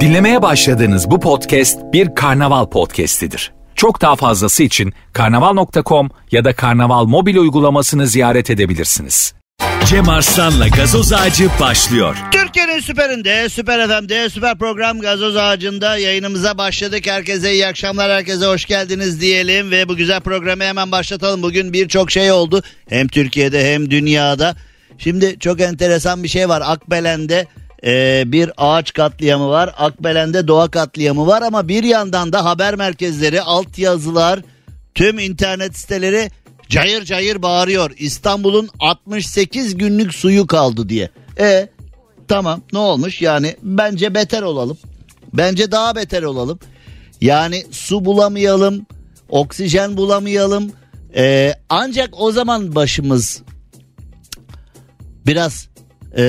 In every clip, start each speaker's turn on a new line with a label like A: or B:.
A: Dinlemeye başladığınız bu podcast bir karnaval podcastidir. Çok daha fazlası için karnaval.com ya da karnaval mobil uygulamasını ziyaret edebilirsiniz.
B: Cem Arslan'la gazoz ağacı başlıyor.
C: Türkiye'nin süperinde, süper FM'de, süper program Gazoz Ağacı'nda yayınımıza başladık. Herkese iyi akşamlar, herkese hoş geldiniz diyelim ve bu güzel programı hemen başlatalım. Bugün birçok şey oldu hem Türkiye'de hem dünyada. Şimdi çok enteresan bir şey var. Akbelen'de e, bir ağaç katliamı var. Akbelen'de doğa katliamı var ama bir yandan da haber merkezleri, altyazılar, tüm internet siteleri cayır cayır bağırıyor. İstanbul'un 68 günlük suyu kaldı diye. E tamam ne olmuş yani bence beter olalım. Bence daha beter olalım. Yani su bulamayalım, oksijen bulamayalım. E, ancak o zaman başımız biraz e,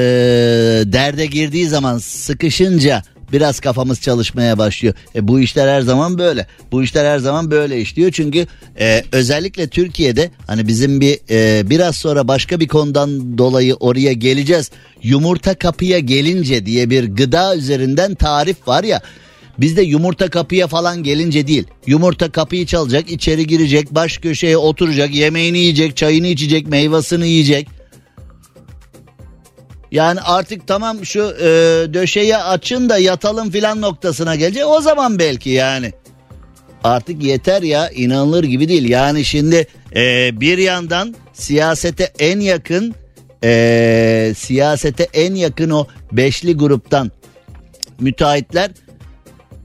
C: derde girdiği zaman sıkışınca biraz kafamız çalışmaya başlıyor. E, bu işler her zaman böyle. Bu işler her zaman böyle işliyor. Çünkü e, özellikle Türkiye'de hani bizim bir e, biraz sonra başka bir konudan dolayı oraya geleceğiz. Yumurta kapıya gelince diye bir gıda üzerinden tarif var ya. Bizde yumurta kapıya falan gelince değil. Yumurta kapıyı çalacak, içeri girecek, baş köşeye oturacak, yemeğini yiyecek, çayını içecek, meyvasını yiyecek. Yani artık tamam şu e, döşeyi açın da yatalım filan noktasına gelecek. O zaman belki yani. Artık yeter ya inanılır gibi değil. Yani şimdi e, bir yandan siyasete en yakın e, siyasete en yakın o beşli gruptan müteahhitler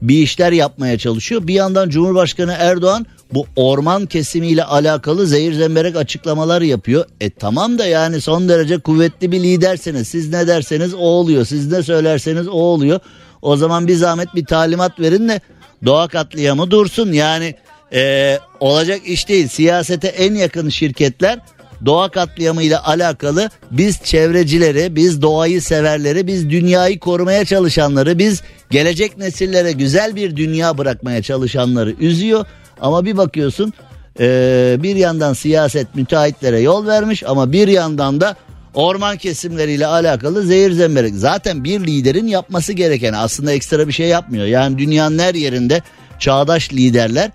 C: bir işler yapmaya çalışıyor. Bir yandan Cumhurbaşkanı Erdoğan bu orman kesimiyle alakalı zehir zemberek açıklamalar yapıyor. E tamam da yani son derece kuvvetli bir lidersiniz. Siz ne derseniz o oluyor. Siz ne söylerseniz o oluyor. O zaman bir zahmet bir talimat verin de doğa katliamı dursun. Yani e, olacak iş değil. Siyasete en yakın şirketler doğa katliamı ile alakalı biz çevrecileri, biz doğayı severleri, biz dünyayı korumaya çalışanları, biz gelecek nesillere güzel bir dünya bırakmaya çalışanları üzüyor. Ama bir bakıyorsun e, bir yandan siyaset müteahhitlere yol vermiş ama bir yandan da orman kesimleriyle alakalı zehir zemberek. Zaten bir liderin yapması gereken aslında ekstra bir şey yapmıyor. Yani dünyanın her yerinde çağdaş liderler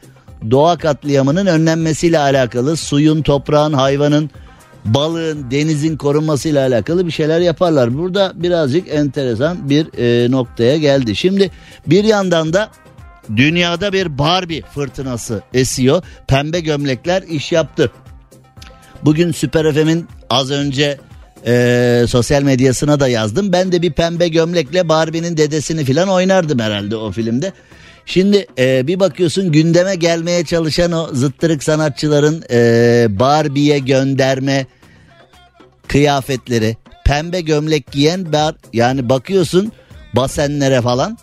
C: doğa katliamının önlenmesiyle alakalı suyun, toprağın, hayvanın, balığın, denizin korunmasıyla alakalı bir şeyler yaparlar. Burada birazcık enteresan bir e, noktaya geldi. Şimdi bir yandan da dünyada bir Barbie fırtınası esiyor. Pembe gömlekler iş yaptı. Bugün Süper FM'in az önce e, sosyal medyasına da yazdım. Ben de bir pembe gömlekle Barbie'nin dedesini falan oynardım herhalde o filmde. Şimdi e, bir bakıyorsun gündeme gelmeye çalışan o zıttırık sanatçıların e, Barbie'ye gönderme kıyafetleri, pembe gömlek giyen bar, yani bakıyorsun basenlere falan.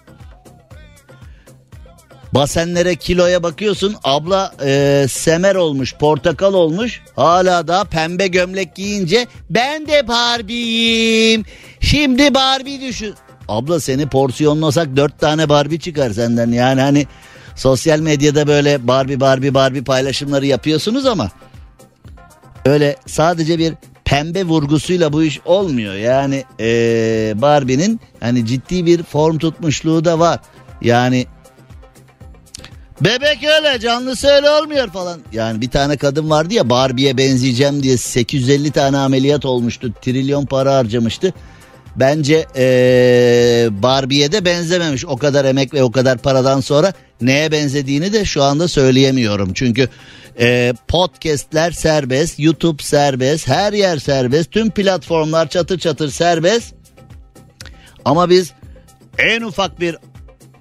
C: Basenlere kiloya bakıyorsun abla e, semer olmuş portakal olmuş hala daha pembe gömlek giyince ben de Barbie'yim şimdi Barbie düşün abla seni porsiyonlasak dört tane Barbie çıkar senden. Yani hani sosyal medyada böyle Barbie Barbie Barbie paylaşımları yapıyorsunuz ama öyle sadece bir pembe vurgusuyla bu iş olmuyor. Yani ee, Barbie'nin hani ciddi bir form tutmuşluğu da var. Yani Bebek öyle canlısı öyle olmuyor falan. Yani bir tane kadın vardı ya Barbie'ye benzeyeceğim diye 850 tane ameliyat olmuştu. Trilyon para harcamıştı bence ee, Barbie'ye de benzememiş o kadar emek ve o kadar paradan sonra neye benzediğini de şu anda söyleyemiyorum. Çünkü e, podcastler serbest, YouTube serbest, her yer serbest, tüm platformlar çatır çatır serbest. Ama biz en ufak bir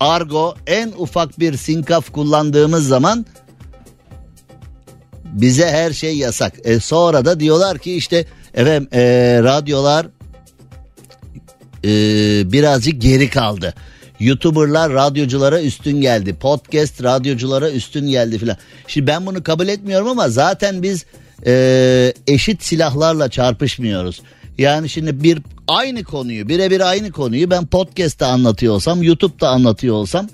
C: argo, en ufak bir sinkaf kullandığımız zaman bize her şey yasak. E, sonra da diyorlar ki işte efendim e, radyolar e, birazcık geri kaldı. YouTuber'lar radyoculara üstün geldi. Podcast radyoculara üstün geldi filan. Şimdi ben bunu kabul etmiyorum ama zaten biz e, eşit silahlarla çarpışmıyoruz. Yani şimdi bir aynı konuyu birebir aynı konuyu ben podcast'ta anlatıyor olsam YouTube'da anlatıyor olsam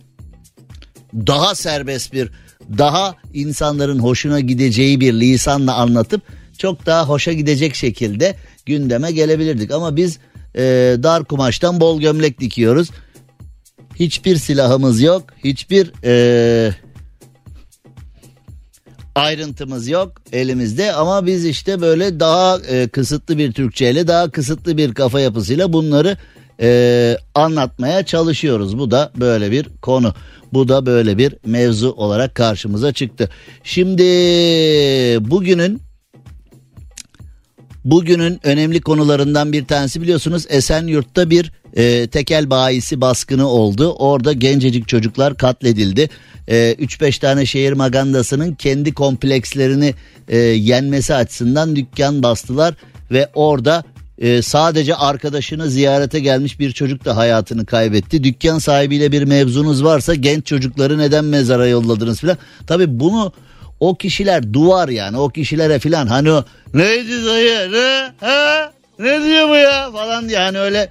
C: daha serbest bir daha insanların hoşuna gideceği bir lisanla anlatıp çok daha hoşa gidecek şekilde gündeme gelebilirdik. Ama biz e, dar kumaştan bol gömlek dikiyoruz. Hiçbir silahımız yok. Hiçbir e, ayrıntımız yok elimizde ama biz işte böyle daha e, kısıtlı bir Türkçeyle daha kısıtlı bir kafa yapısıyla bunları e, anlatmaya çalışıyoruz. Bu da böyle bir konu. Bu da böyle bir mevzu olarak karşımıza çıktı. Şimdi bugünün Bugünün önemli konularından bir tanesi biliyorsunuz Esenyurt'ta bir e, tekel bayisi baskını oldu. Orada gencecik çocuklar katledildi. 3-5 e, tane şehir magandasının kendi komplekslerini e, yenmesi açısından dükkan bastılar ve orada e, sadece arkadaşını ziyarete gelmiş bir çocuk da hayatını kaybetti. Dükkan sahibiyle bir mevzunuz varsa genç çocukları neden mezara yolladınız filan. Tabi bunu o kişiler duvar yani o kişilere filan hani o neydi dayı? Ne? Ha? Ne diyor bu ya? Falan yani öyle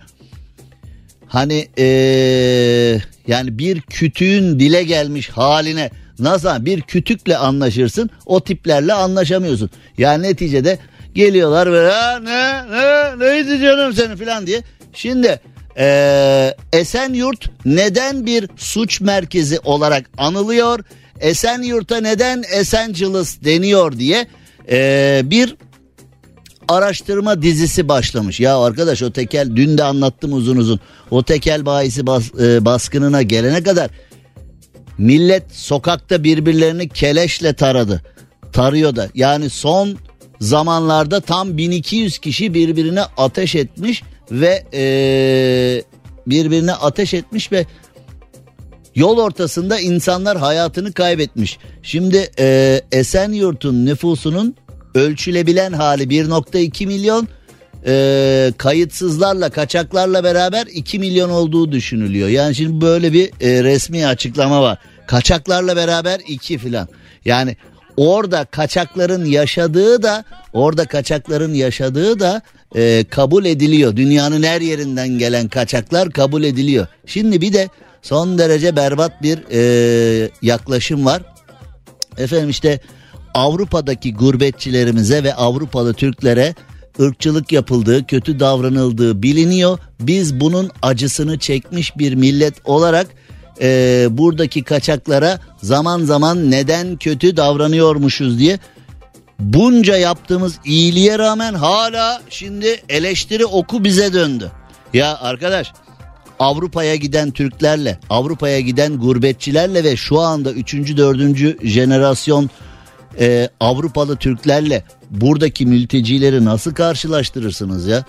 C: hani ee, yani bir kütüğün dile gelmiş haline nasıl bir kütükle anlaşırsın o tiplerle anlaşamıyorsun. Yani neticede geliyorlar ve ha, ne? Ne? Neydi canım senin filan diye. Şimdi ee, Esenyurt neden bir suç merkezi olarak anılıyor? Esenyurt'a neden Esenciles deniyor diye ee, bir araştırma dizisi başlamış. Ya arkadaş o tekel dün de anlattım uzun uzun. O tekel bahisi bas, e, baskınına gelene kadar millet sokakta birbirlerini keleşle taradı. Tarıyor da. Yani son zamanlarda tam 1200 kişi birbirine ateş etmiş ve e, birbirine ateş etmiş ve Yol ortasında insanlar hayatını kaybetmiş. Şimdi e, Esenyurt'un nüfusunun ölçülebilen hali 1.2 milyon e, kayıtsızlarla kaçaklarla beraber 2 milyon olduğu düşünülüyor. Yani şimdi böyle bir e, resmi açıklama var. Kaçaklarla beraber 2 filan. Yani orada kaçakların yaşadığı da orada kaçakların yaşadığı da e, kabul ediliyor. Dünyanın her yerinden gelen kaçaklar kabul ediliyor. Şimdi bir de son derece berbat bir e, yaklaşım var. Efendim işte Avrupa'daki gurbetçilerimize ve Avrupalı Türklere ırkçılık yapıldığı, kötü davranıldığı biliniyor. Biz bunun acısını çekmiş bir millet olarak e, buradaki kaçaklara zaman zaman neden kötü davranıyormuşuz diye bunca yaptığımız iyiliğe rağmen hala şimdi eleştiri oku bize döndü. Ya arkadaş Avrupa'ya giden Türklerle, Avrupa'ya giden gurbetçilerle ve şu anda 3. 4. jenerasyon e, Avrupalı Türklerle buradaki mültecileri nasıl karşılaştırırsınız ya?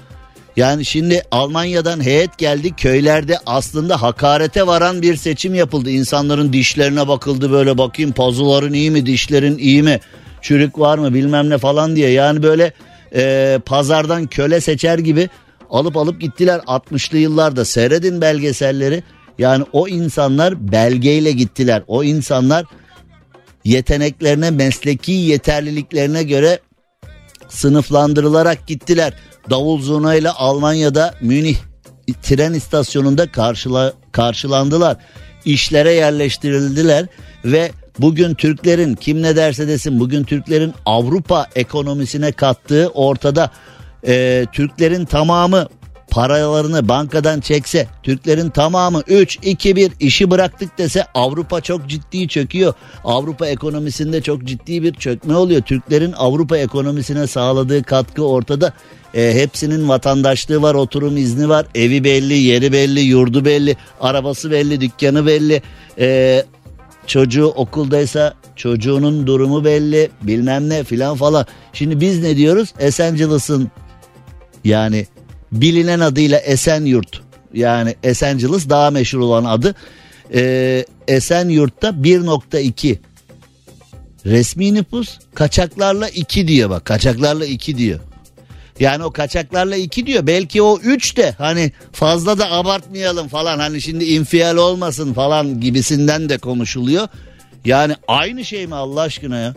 C: Yani şimdi Almanya'dan heyet geldi köylerde aslında hakarete varan bir seçim yapıldı. İnsanların dişlerine bakıldı böyle bakayım pazuların iyi mi dişlerin iyi mi çürük var mı bilmem ne falan diye. Yani böyle e, pazardan köle seçer gibi alıp alıp gittiler 60'lı yıllarda seyredin belgeselleri. Yani o insanlar belgeyle gittiler. O insanlar yeteneklerine, mesleki yeterliliklerine göre sınıflandırılarak gittiler. Davul zurnayla Almanya'da Münih tren istasyonunda karşıla, karşılandılar. İşlere yerleştirildiler ve bugün Türklerin kim ne derse desin bugün Türklerin Avrupa ekonomisine kattığı ortada. Ee, Türklerin tamamı paralarını bankadan çekse Türklerin tamamı 3 2 1 işi bıraktık dese Avrupa çok ciddi çöküyor. Avrupa ekonomisinde çok ciddi bir çökme oluyor. Türklerin Avrupa ekonomisine sağladığı katkı ortada. E, hepsinin vatandaşlığı var, oturum izni var, evi belli, yeri belli, yurdu belli, arabası belli, dükkanı belli. E, çocuğu okuldaysa çocuğunun durumu belli, bilmem ne filan falan. Şimdi biz ne diyoruz? Esenciles'ın yani bilinen adıyla Esenyurt yani Esenciles daha meşhur olan adı ee, Esenyurt'ta 1.2 resmi nüfus kaçaklarla 2 diyor bak kaçaklarla 2 diyor. Yani o kaçaklarla 2 diyor belki o 3 de hani fazla da abartmayalım falan hani şimdi infial olmasın falan gibisinden de konuşuluyor. Yani aynı şey mi Allah aşkına ya?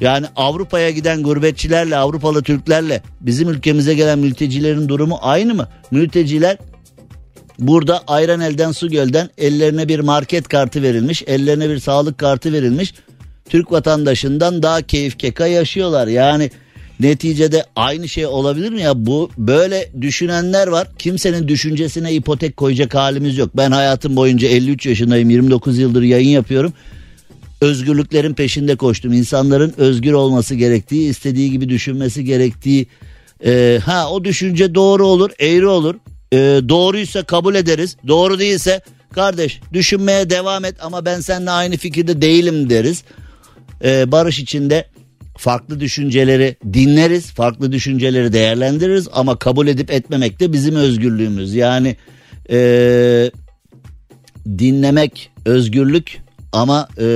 C: Yani Avrupa'ya giden gurbetçilerle Avrupalı Türklerle bizim ülkemize gelen mültecilerin durumu aynı mı? Mülteciler burada ayran elden su gölden ellerine bir market kartı verilmiş, ellerine bir sağlık kartı verilmiş. Türk vatandaşından daha keyif keka yaşıyorlar. Yani Neticede aynı şey olabilir mi ya? Bu böyle düşünenler var. Kimsenin düşüncesine ipotek koyacak halimiz yok. Ben hayatım boyunca 53 yaşındayım. 29 yıldır yayın yapıyorum. Özgürlüklerin peşinde koştum. İnsanların özgür olması gerektiği, istediği gibi düşünmesi gerektiği. Ee, ha o düşünce doğru olur, eğri olur. Ee, doğruysa kabul ederiz. Doğru değilse kardeş düşünmeye devam et ama ben seninle aynı fikirde değilim deriz. Ee, barış içinde farklı düşünceleri dinleriz, farklı düşünceleri değerlendiririz ama kabul edip etmemek de bizim özgürlüğümüz. Yani ee, dinlemek özgürlük ama e,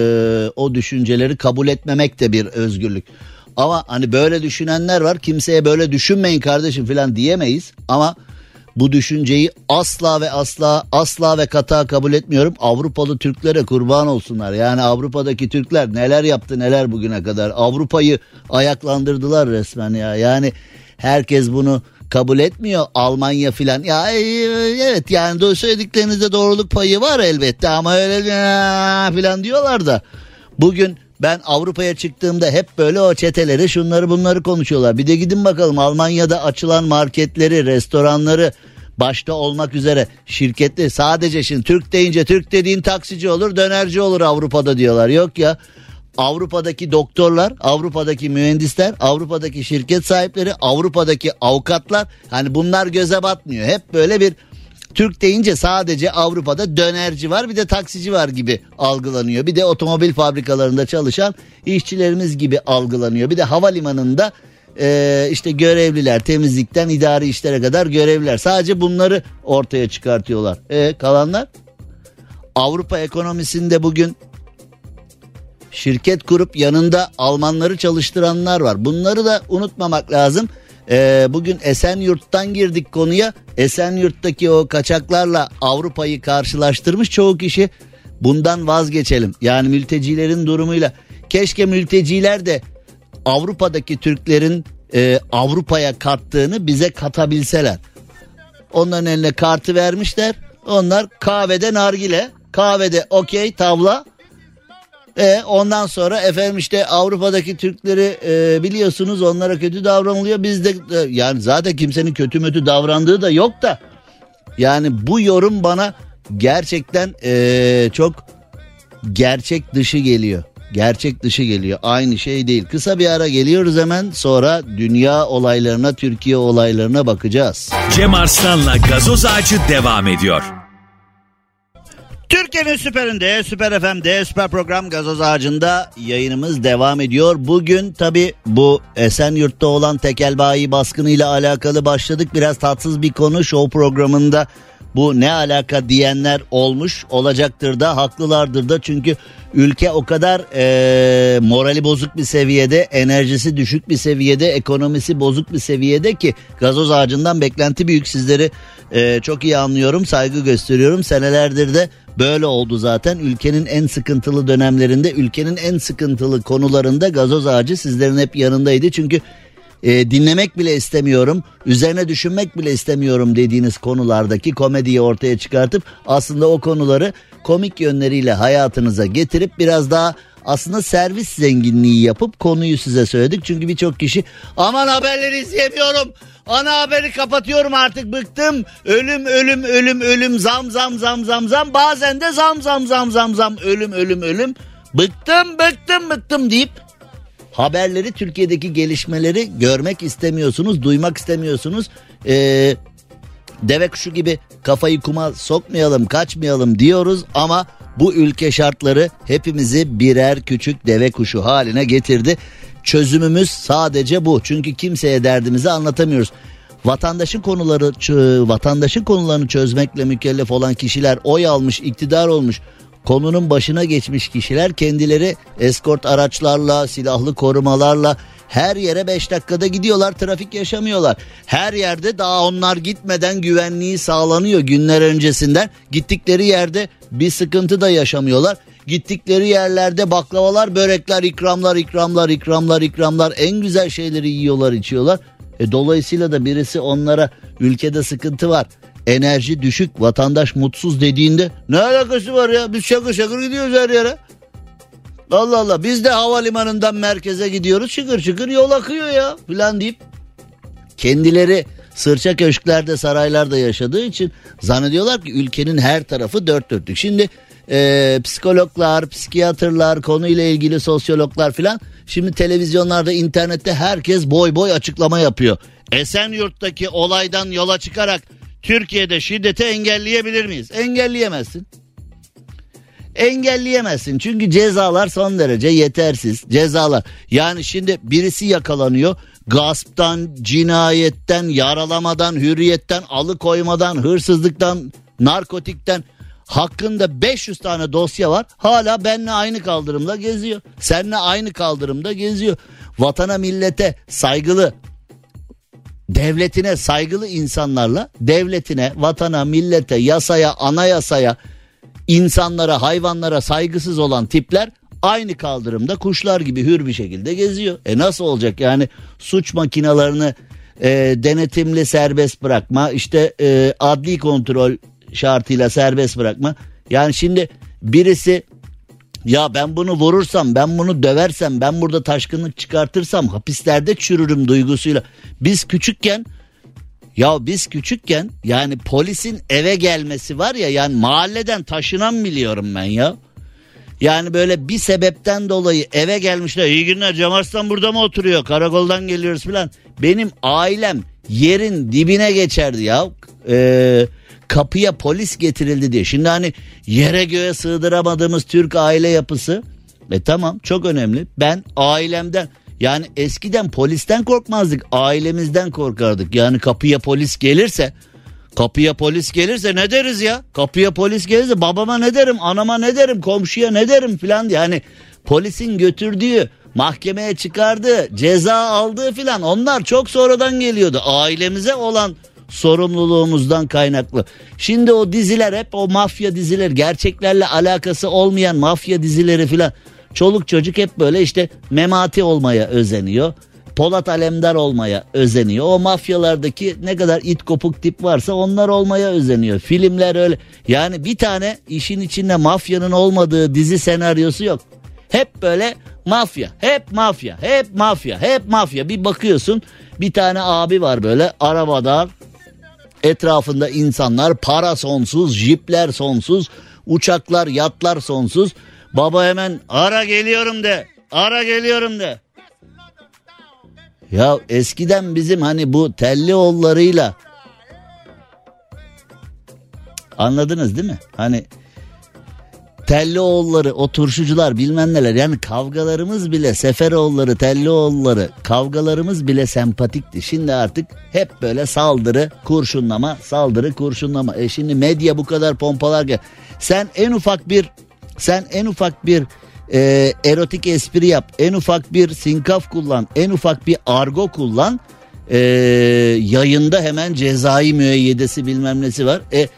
C: o düşünceleri kabul etmemek de bir özgürlük. Ama hani böyle düşünenler var kimseye böyle düşünmeyin kardeşim falan diyemeyiz ama bu düşünceyi asla ve asla asla ve kata kabul etmiyorum. Avrupalı Türklere kurban olsunlar. Yani Avrupa'daki Türkler neler yaptı neler bugüne kadar. Avrupa'yı ayaklandırdılar resmen ya. Yani herkes bunu kabul etmiyor. Almanya filan. Ya e, evet yani söylediklerinizde doğruluk payı var elbette ama öyle filan diyorlar da. Bugün ben Avrupa'ya çıktığımda hep böyle o çeteleri şunları bunları konuşuyorlar. Bir de gidin bakalım Almanya'da açılan marketleri, restoranları başta olmak üzere şirketli sadece şimdi Türk deyince Türk dediğin taksici olur dönerci olur Avrupa'da diyorlar. Yok ya Avrupa'daki doktorlar, Avrupa'daki mühendisler, Avrupa'daki şirket sahipleri, Avrupa'daki avukatlar hani bunlar göze batmıyor. Hep böyle bir Türk deyince sadece Avrupa'da dönerci var bir de taksici var gibi algılanıyor. Bir de otomobil fabrikalarında çalışan işçilerimiz gibi algılanıyor. Bir de havalimanında e, işte görevliler temizlikten idari işlere kadar görevliler. Sadece bunları ortaya çıkartıyorlar. E, kalanlar Avrupa ekonomisinde bugün şirket kurup yanında Almanları çalıştıranlar var. Bunları da unutmamak lazım. Ee, bugün Esenyurt'tan girdik konuya. Esenyurt'taki o kaçaklarla Avrupa'yı karşılaştırmış çoğu kişi. Bundan vazgeçelim. Yani mültecilerin durumuyla. Keşke mülteciler de Avrupa'daki Türklerin e, Avrupa'ya kattığını bize katabilseler. Onların eline kartı vermişler. Onlar kahvede nargile, kahvede okey tavla, e, ondan sonra efendim işte Avrupa'daki Türkleri e, biliyorsunuz onlara kötü davranılıyor. Biz de e, yani zaten kimsenin kötü mötü davrandığı da yok da. Yani bu yorum bana gerçekten e, çok gerçek dışı geliyor. Gerçek dışı geliyor. Aynı şey değil. Kısa bir ara geliyoruz hemen sonra dünya olaylarına, Türkiye olaylarına bakacağız.
B: Cem Arslan'la gazoz ağacı devam ediyor.
C: Türkiye'nin süperinde, süper FM'de, süper program gazoz ağacında yayınımız devam ediyor. Bugün tabi bu Esenyurt'ta olan tekel bayi baskınıyla alakalı başladık. Biraz tatsız bir konu show programında bu ne alaka diyenler olmuş olacaktır da haklılardır da çünkü ülke o kadar e, morali bozuk bir seviyede enerjisi düşük bir seviyede ekonomisi bozuk bir seviyede ki gazoz ağacından beklenti büyük sizleri e, çok iyi anlıyorum saygı gösteriyorum senelerdir de böyle oldu zaten. Ülkenin en sıkıntılı dönemlerinde ülkenin en sıkıntılı konularında gazoz ağacı sizlerin hep yanındaydı. Çünkü e, dinlemek bile istemiyorum, üzerine düşünmek bile istemiyorum dediğiniz konulardaki komediyi ortaya çıkartıp aslında o konuları komik yönleriyle hayatınıza getirip biraz daha aslında servis zenginliği yapıp konuyu size söyledik. Çünkü birçok kişi aman haberleri izleyemiyorum. Ana haberi kapatıyorum artık bıktım. Ölüm ölüm ölüm ölüm zam zam zam zam zam. Bazen de zam zam zam zam zam ölüm ölüm ölüm. Bıktım bıktım bıktım deyip haberleri Türkiye'deki gelişmeleri görmek istemiyorsunuz, duymak istemiyorsunuz. Ee, deve kuşu gibi kafayı kuma sokmayalım, kaçmayalım diyoruz ama bu ülke şartları hepimizi birer küçük deve kuşu haline getirdi. Çözümümüz sadece bu. Çünkü kimseye derdimizi anlatamıyoruz. Vatandaşın konuları vatandaşın konularını çözmekle mükellef olan kişiler oy almış, iktidar olmuş konunun başına geçmiş kişiler kendileri eskort araçlarla, silahlı korumalarla her yere 5 dakikada gidiyorlar trafik yaşamıyorlar. Her yerde daha onlar gitmeden güvenliği sağlanıyor günler öncesinden. Gittikleri yerde bir sıkıntı da yaşamıyorlar. Gittikleri yerlerde baklavalar, börekler, ikramlar, ikramlar, ikramlar, ikramlar en güzel şeyleri yiyorlar, içiyorlar. E, dolayısıyla da birisi onlara ülkede sıkıntı var enerji düşük vatandaş mutsuz dediğinde ne alakası var ya biz şakır şakır gidiyoruz her yere. Allah Allah biz de havalimanından merkeze gidiyoruz çıkır çıkır yol akıyor ya filan deyip kendileri sırça köşklerde saraylarda yaşadığı için zannediyorlar ki ülkenin her tarafı dört dörtlük. Şimdi e, psikologlar, psikiyatrlar, konuyla ilgili sosyologlar filan şimdi televizyonlarda, internette herkes boy boy açıklama yapıyor. Esenyurt'taki olaydan yola çıkarak Türkiye'de şiddeti engelleyebilir miyiz? Engelleyemezsin. Engelleyemezsin çünkü cezalar son derece yetersiz cezalar. Yani şimdi birisi yakalanıyor gasptan, cinayetten, yaralamadan, hürriyetten, alıkoymadan, hırsızlıktan, narkotikten hakkında 500 tane dosya var. Hala benle aynı kaldırımda geziyor. Seninle aynı kaldırımda geziyor. Vatana millete saygılı devletine saygılı insanlarla devletine, vatana, millete, yasaya, anayasaya, insanlara, hayvanlara saygısız olan tipler aynı kaldırımda kuşlar gibi hür bir şekilde geziyor. E nasıl olacak yani suç makinalarını e, denetimli serbest bırakma, işte e, adli kontrol şartıyla serbest bırakma. Yani şimdi birisi ya ben bunu vurursam, ben bunu döversem, ben burada taşkınlık çıkartırsam hapislerde çürürüm duygusuyla. Biz küçükken ya biz küçükken yani polisin eve gelmesi var ya yani mahalleden taşınan biliyorum ben ya. Yani böyle bir sebepten dolayı eve gelmişler. İyi günler Cem Arslan burada mı oturuyor? Karakoldan geliyoruz falan. Benim ailem yerin dibine geçerdi ya. Ee, kapıya polis getirildi diye. Şimdi hani yere göğe sığdıramadığımız Türk aile yapısı. E tamam çok önemli. Ben ailemden yani eskiden polisten korkmazdık. Ailemizden korkardık. Yani kapıya polis gelirse Kapıya polis gelirse ne deriz ya? Kapıya polis gelirse babama ne derim, anama ne derim, komşuya ne derim filan diye. Hani polisin götürdüğü, mahkemeye çıkardığı, ceza aldığı filan onlar çok sonradan geliyordu. Ailemize olan sorumluluğumuzdan kaynaklı. Şimdi o diziler hep o mafya dizileri gerçeklerle alakası olmayan mafya dizileri filan. Çoluk çocuk hep böyle işte memati olmaya özeniyor. Polat Alemdar olmaya özeniyor. O mafyalardaki ne kadar it kopuk tip varsa onlar olmaya özeniyor. Filmler öyle. Yani bir tane işin içinde mafyanın olmadığı dizi senaryosu yok. Hep böyle mafya, hep mafya, hep mafya, hep mafya. Bir bakıyorsun bir tane abi var böyle arabada etrafında insanlar para sonsuz, jipler sonsuz, uçaklar, yatlar sonsuz. Baba hemen ara geliyorum de, ara geliyorum de. Ya eskiden bizim hani bu telli oğullarıyla anladınız değil mi? Hani telli oğulları, o turşucular bilmem neler yani kavgalarımız bile Seferoğulları, telli oğulları kavgalarımız bile sempatikti. Şimdi artık hep böyle saldırı, kurşunlama, saldırı, kurşunlama. E şimdi medya bu kadar pompalar gel. Sen en ufak bir sen en ufak bir e, erotik espri yap, en ufak bir sinkaf kullan, en ufak bir argo kullan. E, yayında hemen cezai müeyyidesi bilmem nesi var. E,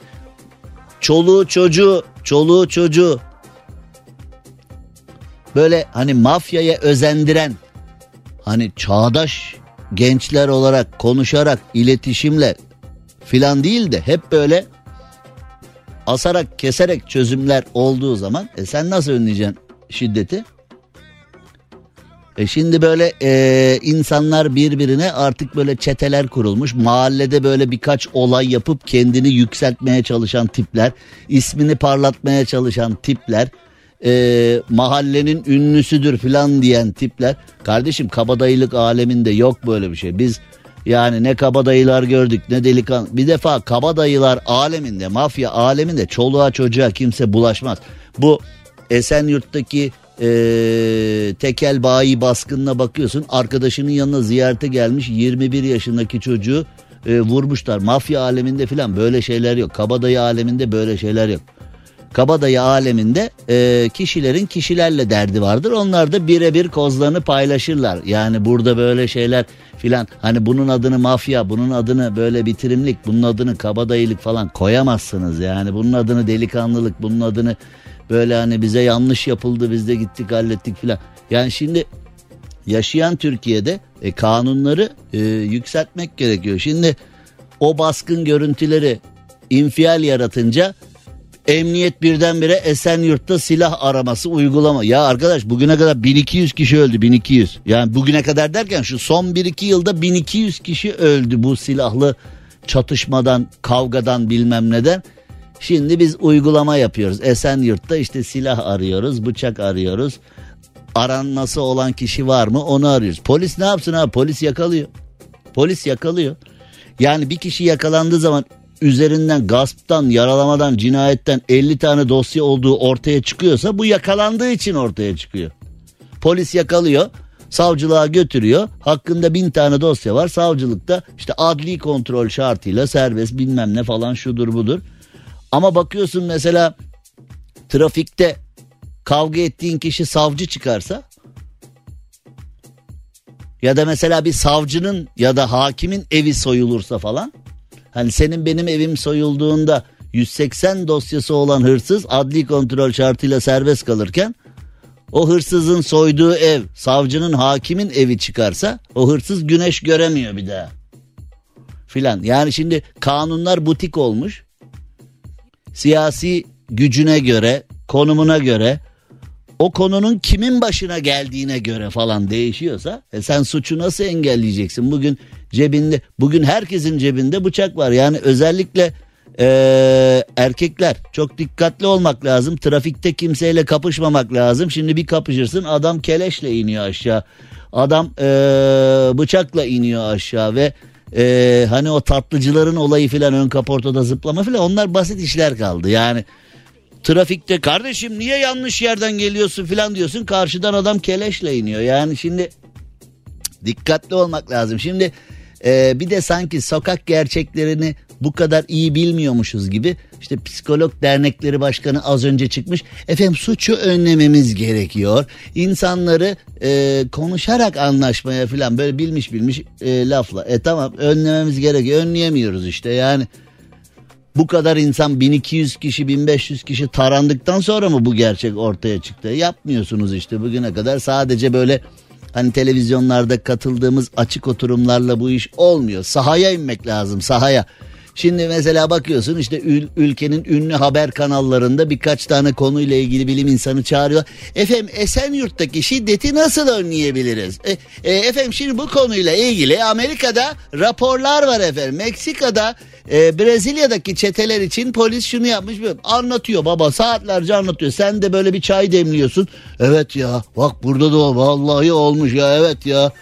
C: çoluğu çocuğu, çoluğu çocuğu böyle hani mafyaya özendiren hani çağdaş gençler olarak konuşarak iletişimle filan değil de hep böyle asarak keserek çözümler olduğu zaman e sen nasıl önleyeceksin şiddeti. E şimdi böyle e, insanlar birbirine artık böyle çeteler kurulmuş. Mahallede böyle birkaç olay yapıp kendini yükseltmeye çalışan tipler, ismini parlatmaya çalışan tipler, e, mahallenin ünlüsüdür filan diyen tipler. Kardeşim kabadayılık aleminde yok böyle bir şey. Biz yani ne kabadayılar gördük ne delikan. Bir defa kabadayılar aleminde, mafya aleminde çoluğa çocuğa kimse bulaşmaz. Bu Esenyurt'taki e, tekel bayi baskınına bakıyorsun. Arkadaşının yanına ziyarete gelmiş 21 yaşındaki çocuğu e, vurmuşlar. Mafya aleminde filan böyle şeyler yok. Kabadayı aleminde böyle şeyler yok. Kabadayı aleminde e, kişilerin kişilerle derdi vardır. Onlar da birebir kozlarını paylaşırlar. Yani burada böyle şeyler filan hani bunun adını mafya, bunun adını böyle bitirimlik, bunun adını kabadayılık falan koyamazsınız. Yani bunun adını delikanlılık, bunun adını Böyle hani bize yanlış yapıldı biz de gittik hallettik filan. Yani şimdi yaşayan Türkiye'de e, kanunları e, yükseltmek gerekiyor. Şimdi o baskın görüntüleri infial yaratınca Emniyet birdenbire Esenyurt'ta silah araması uygulama. Ya arkadaş bugüne kadar 1200 kişi öldü 1200. Yani bugüne kadar derken şu son 1-2 yılda 1200 kişi öldü bu silahlı çatışmadan, kavgadan bilmem neden. Şimdi biz uygulama yapıyoruz. Esenyurt'ta işte silah arıyoruz, bıçak arıyoruz. Aranması olan kişi var mı onu arıyoruz. Polis ne yapsın abi? Polis yakalıyor. Polis yakalıyor. Yani bir kişi yakalandığı zaman üzerinden gasptan, yaralamadan, cinayetten 50 tane dosya olduğu ortaya çıkıyorsa bu yakalandığı için ortaya çıkıyor. Polis yakalıyor, savcılığa götürüyor. Hakkında bin tane dosya var. Savcılıkta işte adli kontrol şartıyla serbest bilmem ne falan şudur budur. Ama bakıyorsun mesela trafikte kavga ettiğin kişi savcı çıkarsa ya da mesela bir savcının ya da hakimin evi soyulursa falan hani senin benim evim soyulduğunda 180 dosyası olan hırsız adli kontrol şartıyla serbest kalırken o hırsızın soyduğu ev savcının hakimin evi çıkarsa o hırsız güneş göremiyor bir daha filan. Yani şimdi kanunlar butik olmuş. Siyasi gücüne göre, konumuna göre, o konunun kimin başına geldiğine göre falan değişiyorsa e sen suçu nasıl engelleyeceksin? Bugün cebinde, bugün herkesin cebinde bıçak var. Yani özellikle ee, erkekler çok dikkatli olmak lazım. Trafikte kimseyle kapışmamak lazım. Şimdi bir kapışırsın adam keleşle iniyor aşağı. Adam ee, bıçakla iniyor aşağı ve ee, hani o tatlıcıların olayı filan ön kaportada zıplama filan onlar basit işler kaldı. Yani trafikte kardeşim niye yanlış yerden geliyorsun filan diyorsun karşıdan adam keleşle iniyor. Yani şimdi dikkatli olmak lazım. Şimdi ee, bir de sanki sokak gerçeklerini bu kadar iyi bilmiyormuşuz gibi işte psikolog dernekleri başkanı az önce çıkmış efendim suçu önlememiz gerekiyor. İnsanları e, konuşarak anlaşmaya falan böyle bilmiş bilmiş e, lafla e tamam önlememiz gerekiyor önleyemiyoruz işte. Yani bu kadar insan 1200 kişi 1500 kişi tarandıktan sonra mı bu gerçek ortaya çıktı? Yapmıyorsunuz işte bugüne kadar sadece böyle Hani televizyonlarda katıldığımız açık oturumlarla bu iş olmuyor. Sahaya inmek lazım sahaya. Şimdi mesela bakıyorsun işte ül- ülkenin ünlü haber kanallarında birkaç tane konuyla ilgili bilim insanı çağırıyor. Efendim Esenyurt'taki şiddeti nasıl önleyebiliriz? E, e, efendim şimdi bu konuyla ilgili Amerika'da raporlar var efendim. Meksika'da e, Brezilya'daki çeteler için polis şunu yapmış. Anlatıyor baba saatlerce anlatıyor. Sen de böyle bir çay demliyorsun. Evet ya bak burada da vallahi olmuş ya evet ya.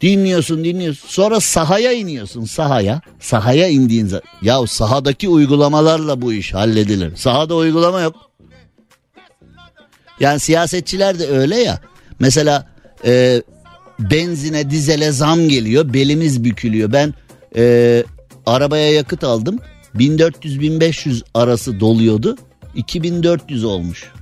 C: Dinliyorsun dinliyorsun. Sonra sahaya iniyorsun sahaya. Sahaya indiğin zaman. Ya sahadaki uygulamalarla bu iş halledilir. Sahada uygulama yok. Yani siyasetçiler de öyle ya. Mesela e, benzine dizele zam geliyor. Belimiz bükülüyor. Ben e, arabaya yakıt aldım. 1400-1500 arası doluyordu. 2400 olmuş.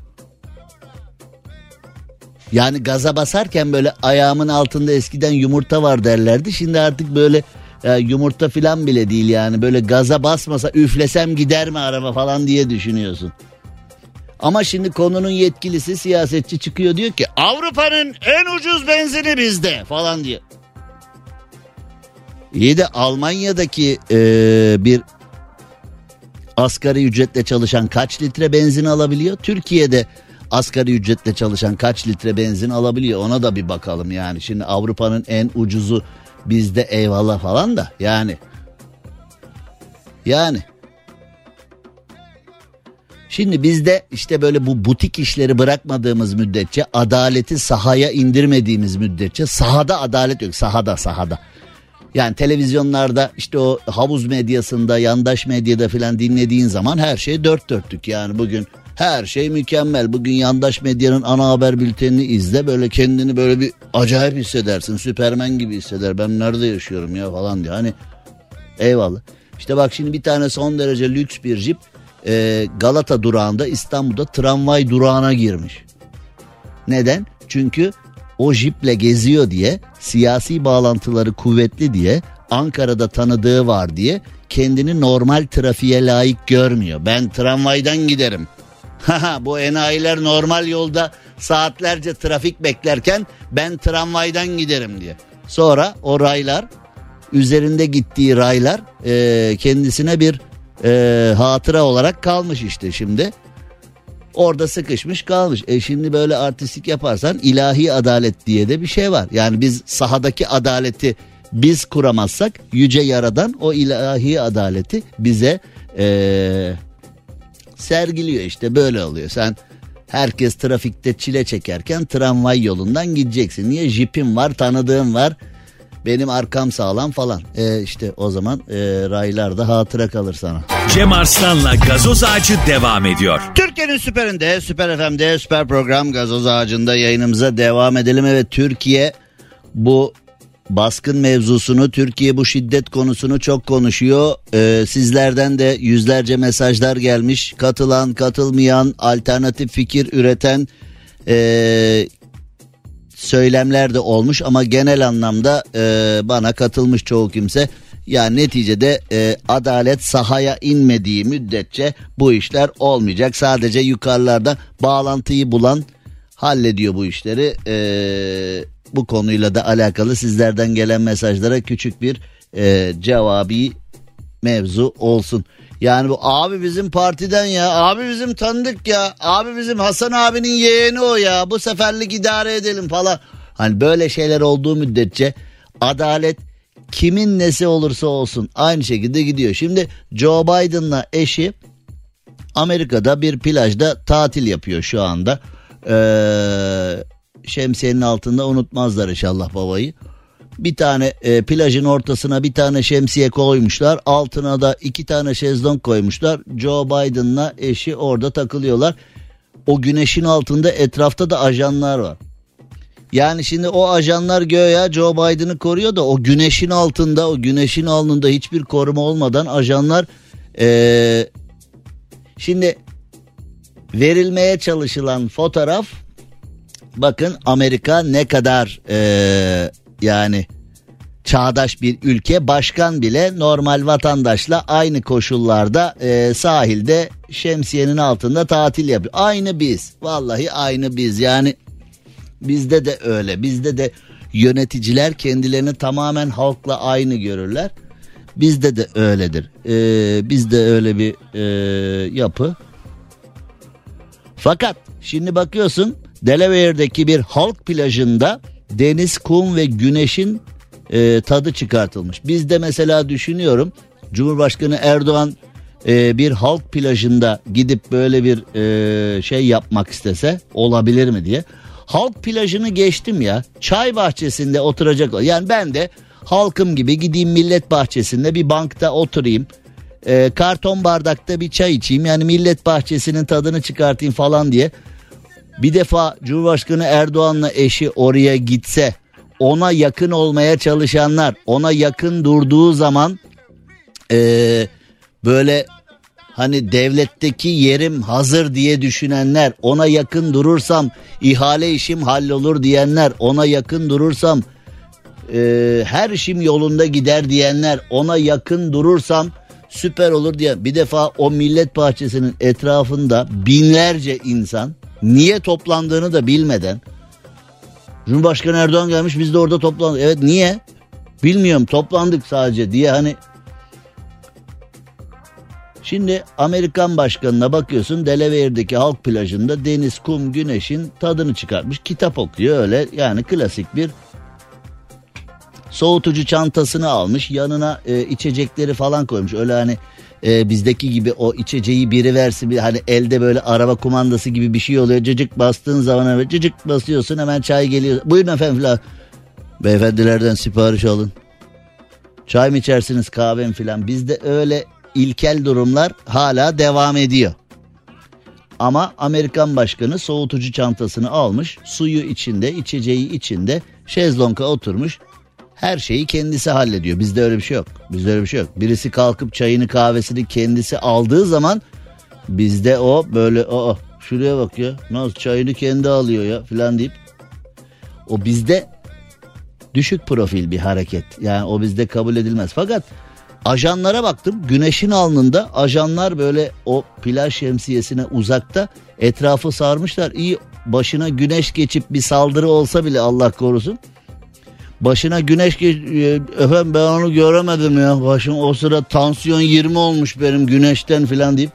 C: Yani gaza basarken böyle ayağımın altında eskiden yumurta var derlerdi. Şimdi artık böyle ya yumurta falan bile değil yani. Böyle gaza basmasa üflesem gider mi araba falan diye düşünüyorsun. Ama şimdi konunun yetkilisi siyasetçi çıkıyor diyor ki Avrupa'nın en ucuz benzini bizde falan diyor. İyi de Almanya'daki e, bir asgari ücretle çalışan kaç litre benzin alabiliyor? Türkiye'de asgari ücretle çalışan kaç litre benzin alabiliyor ona da bir bakalım yani. Şimdi Avrupa'nın en ucuzu bizde eyvallah falan da yani. Yani. Şimdi bizde işte böyle bu butik işleri bırakmadığımız müddetçe adaleti sahaya indirmediğimiz müddetçe sahada adalet yok sahada sahada. Yani televizyonlarda işte o havuz medyasında yandaş medyada filan dinlediğin zaman her şey dört dörtlük yani bugün her şey mükemmel. Bugün yandaş medyanın ana haber bültenini izle. Böyle kendini böyle bir acayip hissedersin. Süpermen gibi hisseder. Ben nerede yaşıyorum ya falan diye. Hani eyvallah. İşte bak şimdi bir tane son derece lüks bir jip e, Galata durağında İstanbul'da tramvay durağına girmiş. Neden? Çünkü o jiple geziyor diye siyasi bağlantıları kuvvetli diye Ankara'da tanıdığı var diye kendini normal trafiğe layık görmüyor. Ben tramvaydan giderim. Bu enayiler normal yolda saatlerce trafik beklerken ben tramvaydan giderim diye. Sonra o raylar üzerinde gittiği raylar e, kendisine bir e, hatıra olarak kalmış işte şimdi. Orada sıkışmış kalmış. E şimdi böyle artistik yaparsan ilahi adalet diye de bir şey var. Yani biz sahadaki adaleti biz kuramazsak yüce yaradan o ilahi adaleti bize e, sergiliyor işte böyle oluyor. Sen herkes trafikte çile çekerken tramvay yolundan gideceksin. Niye jipim var tanıdığım var benim arkam sağlam falan. E işte o zaman e, raylarda hatıra kalır sana.
B: Cem Arslan'la gazoz ağacı devam ediyor.
C: Türkiye'nin süperinde, süper FM'de, süper program gazoz ağacında yayınımıza devam edelim. Evet Türkiye bu baskın mevzusunu, Türkiye bu şiddet konusunu çok konuşuyor. Ee, sizlerden de yüzlerce mesajlar gelmiş. Katılan, katılmayan, alternatif fikir üreten e, söylemler de olmuş ama genel anlamda e, bana katılmış çoğu kimse. Yani neticede e, adalet sahaya inmediği müddetçe bu işler olmayacak. Sadece yukarılarda bağlantıyı bulan hallediyor bu işleri. E, bu konuyla da alakalı sizlerden gelen mesajlara küçük bir e, cevabi mevzu olsun. Yani bu abi bizim partiden ya abi bizim tanıdık ya abi bizim Hasan abinin yeğeni o ya bu seferlik idare edelim falan. Hani böyle şeyler olduğu müddetçe adalet kimin nesi olursa olsun aynı şekilde gidiyor. Şimdi Joe Biden'la eşi Amerika'da bir plajda tatil yapıyor şu anda. Ee, şemsiyenin altında unutmazlar inşallah babayı. Bir tane e, plajın ortasına bir tane şemsiye koymuşlar. Altına da iki tane şezlong koymuşlar. Joe Biden'la eşi orada takılıyorlar. O güneşin altında etrafta da ajanlar var. Yani şimdi o ajanlar göya Joe Biden'ı koruyor da o güneşin altında o güneşin alnında hiçbir koruma olmadan ajanlar ee, şimdi verilmeye çalışılan fotoğraf bakın Amerika ne kadar ee, yani çağdaş bir ülke başkan bile normal vatandaşla aynı koşullarda e, sahilde şemsiyenin altında tatil yapıyor. Aynı biz vallahi aynı biz yani bizde de öyle bizde de yöneticiler kendilerini tamamen halkla aynı görürler. Bizde de öyledir. Ee, bizde öyle bir e, yapı. Fakat şimdi bakıyorsun Delaware'deki bir halk plajında deniz, kum ve güneşin e, tadı çıkartılmış. Biz de mesela düşünüyorum Cumhurbaşkanı Erdoğan e, bir halk plajında gidip böyle bir e, şey yapmak istese olabilir mi diye. Halk plajını geçtim ya çay bahçesinde oturacak. Yani ben de halkım gibi gideyim millet bahçesinde bir bankta oturayım. E, karton bardakta bir çay içeyim yani millet bahçesinin tadını çıkartayım falan diye bir defa Cumhurbaşkanı Erdoğan'la eşi oraya gitse ona yakın olmaya çalışanlar ona yakın durduğu zaman ee, böyle hani devletteki yerim hazır diye düşünenler ona yakın durursam ihale işim hallolur diyenler ona yakın durursam e, her işim yolunda gider diyenler ona yakın durursam süper olur diye. Bir defa o millet bahçesinin etrafında binlerce insan niye toplandığını da bilmeden Cumhurbaşkanı Erdoğan gelmiş biz de orada toplandık. Evet niye? Bilmiyorum toplandık sadece diye hani Şimdi Amerikan başkanına bakıyorsun Delaware'deki halk plajında deniz, kum, güneşin tadını çıkartmış. Kitap okuyor öyle yani klasik bir soğutucu çantasını almış. Yanına e, içecekleri falan koymuş. Öyle hani e, bizdeki gibi o içeceği biri versin bir hani elde böyle araba kumandası gibi bir şey oluyor. Cıcık bastığın zaman evet cıcık basıyorsun hemen çay geliyor. Buyurun efendim filan. Beyefendilerden sipariş alın. Çay mı içersiniz kahve mi filan. Bizde öyle ilkel durumlar hala devam ediyor. Ama Amerikan başkanı soğutucu çantasını almış, suyu içinde, içeceği içinde, şezlonga oturmuş. Her şeyi kendisi hallediyor. Bizde öyle bir şey yok. Bizde öyle bir şey yok. Birisi kalkıp çayını kahvesini kendisi aldığı zaman bizde o böyle o şuraya bak ya nasıl çayını kendi alıyor ya filan deyip o bizde düşük profil bir hareket. Yani o bizde kabul edilmez. Fakat ajanlara baktım. Güneşin alnında ajanlar böyle o plaj şemsiyesine uzakta etrafı sarmışlar. İyi başına güneş geçip bir saldırı olsa bile Allah korusun Başına güneş geç... e, Efendim ben onu göremedim ya. Başım o sıra tansiyon 20 olmuş benim güneşten falan deyip.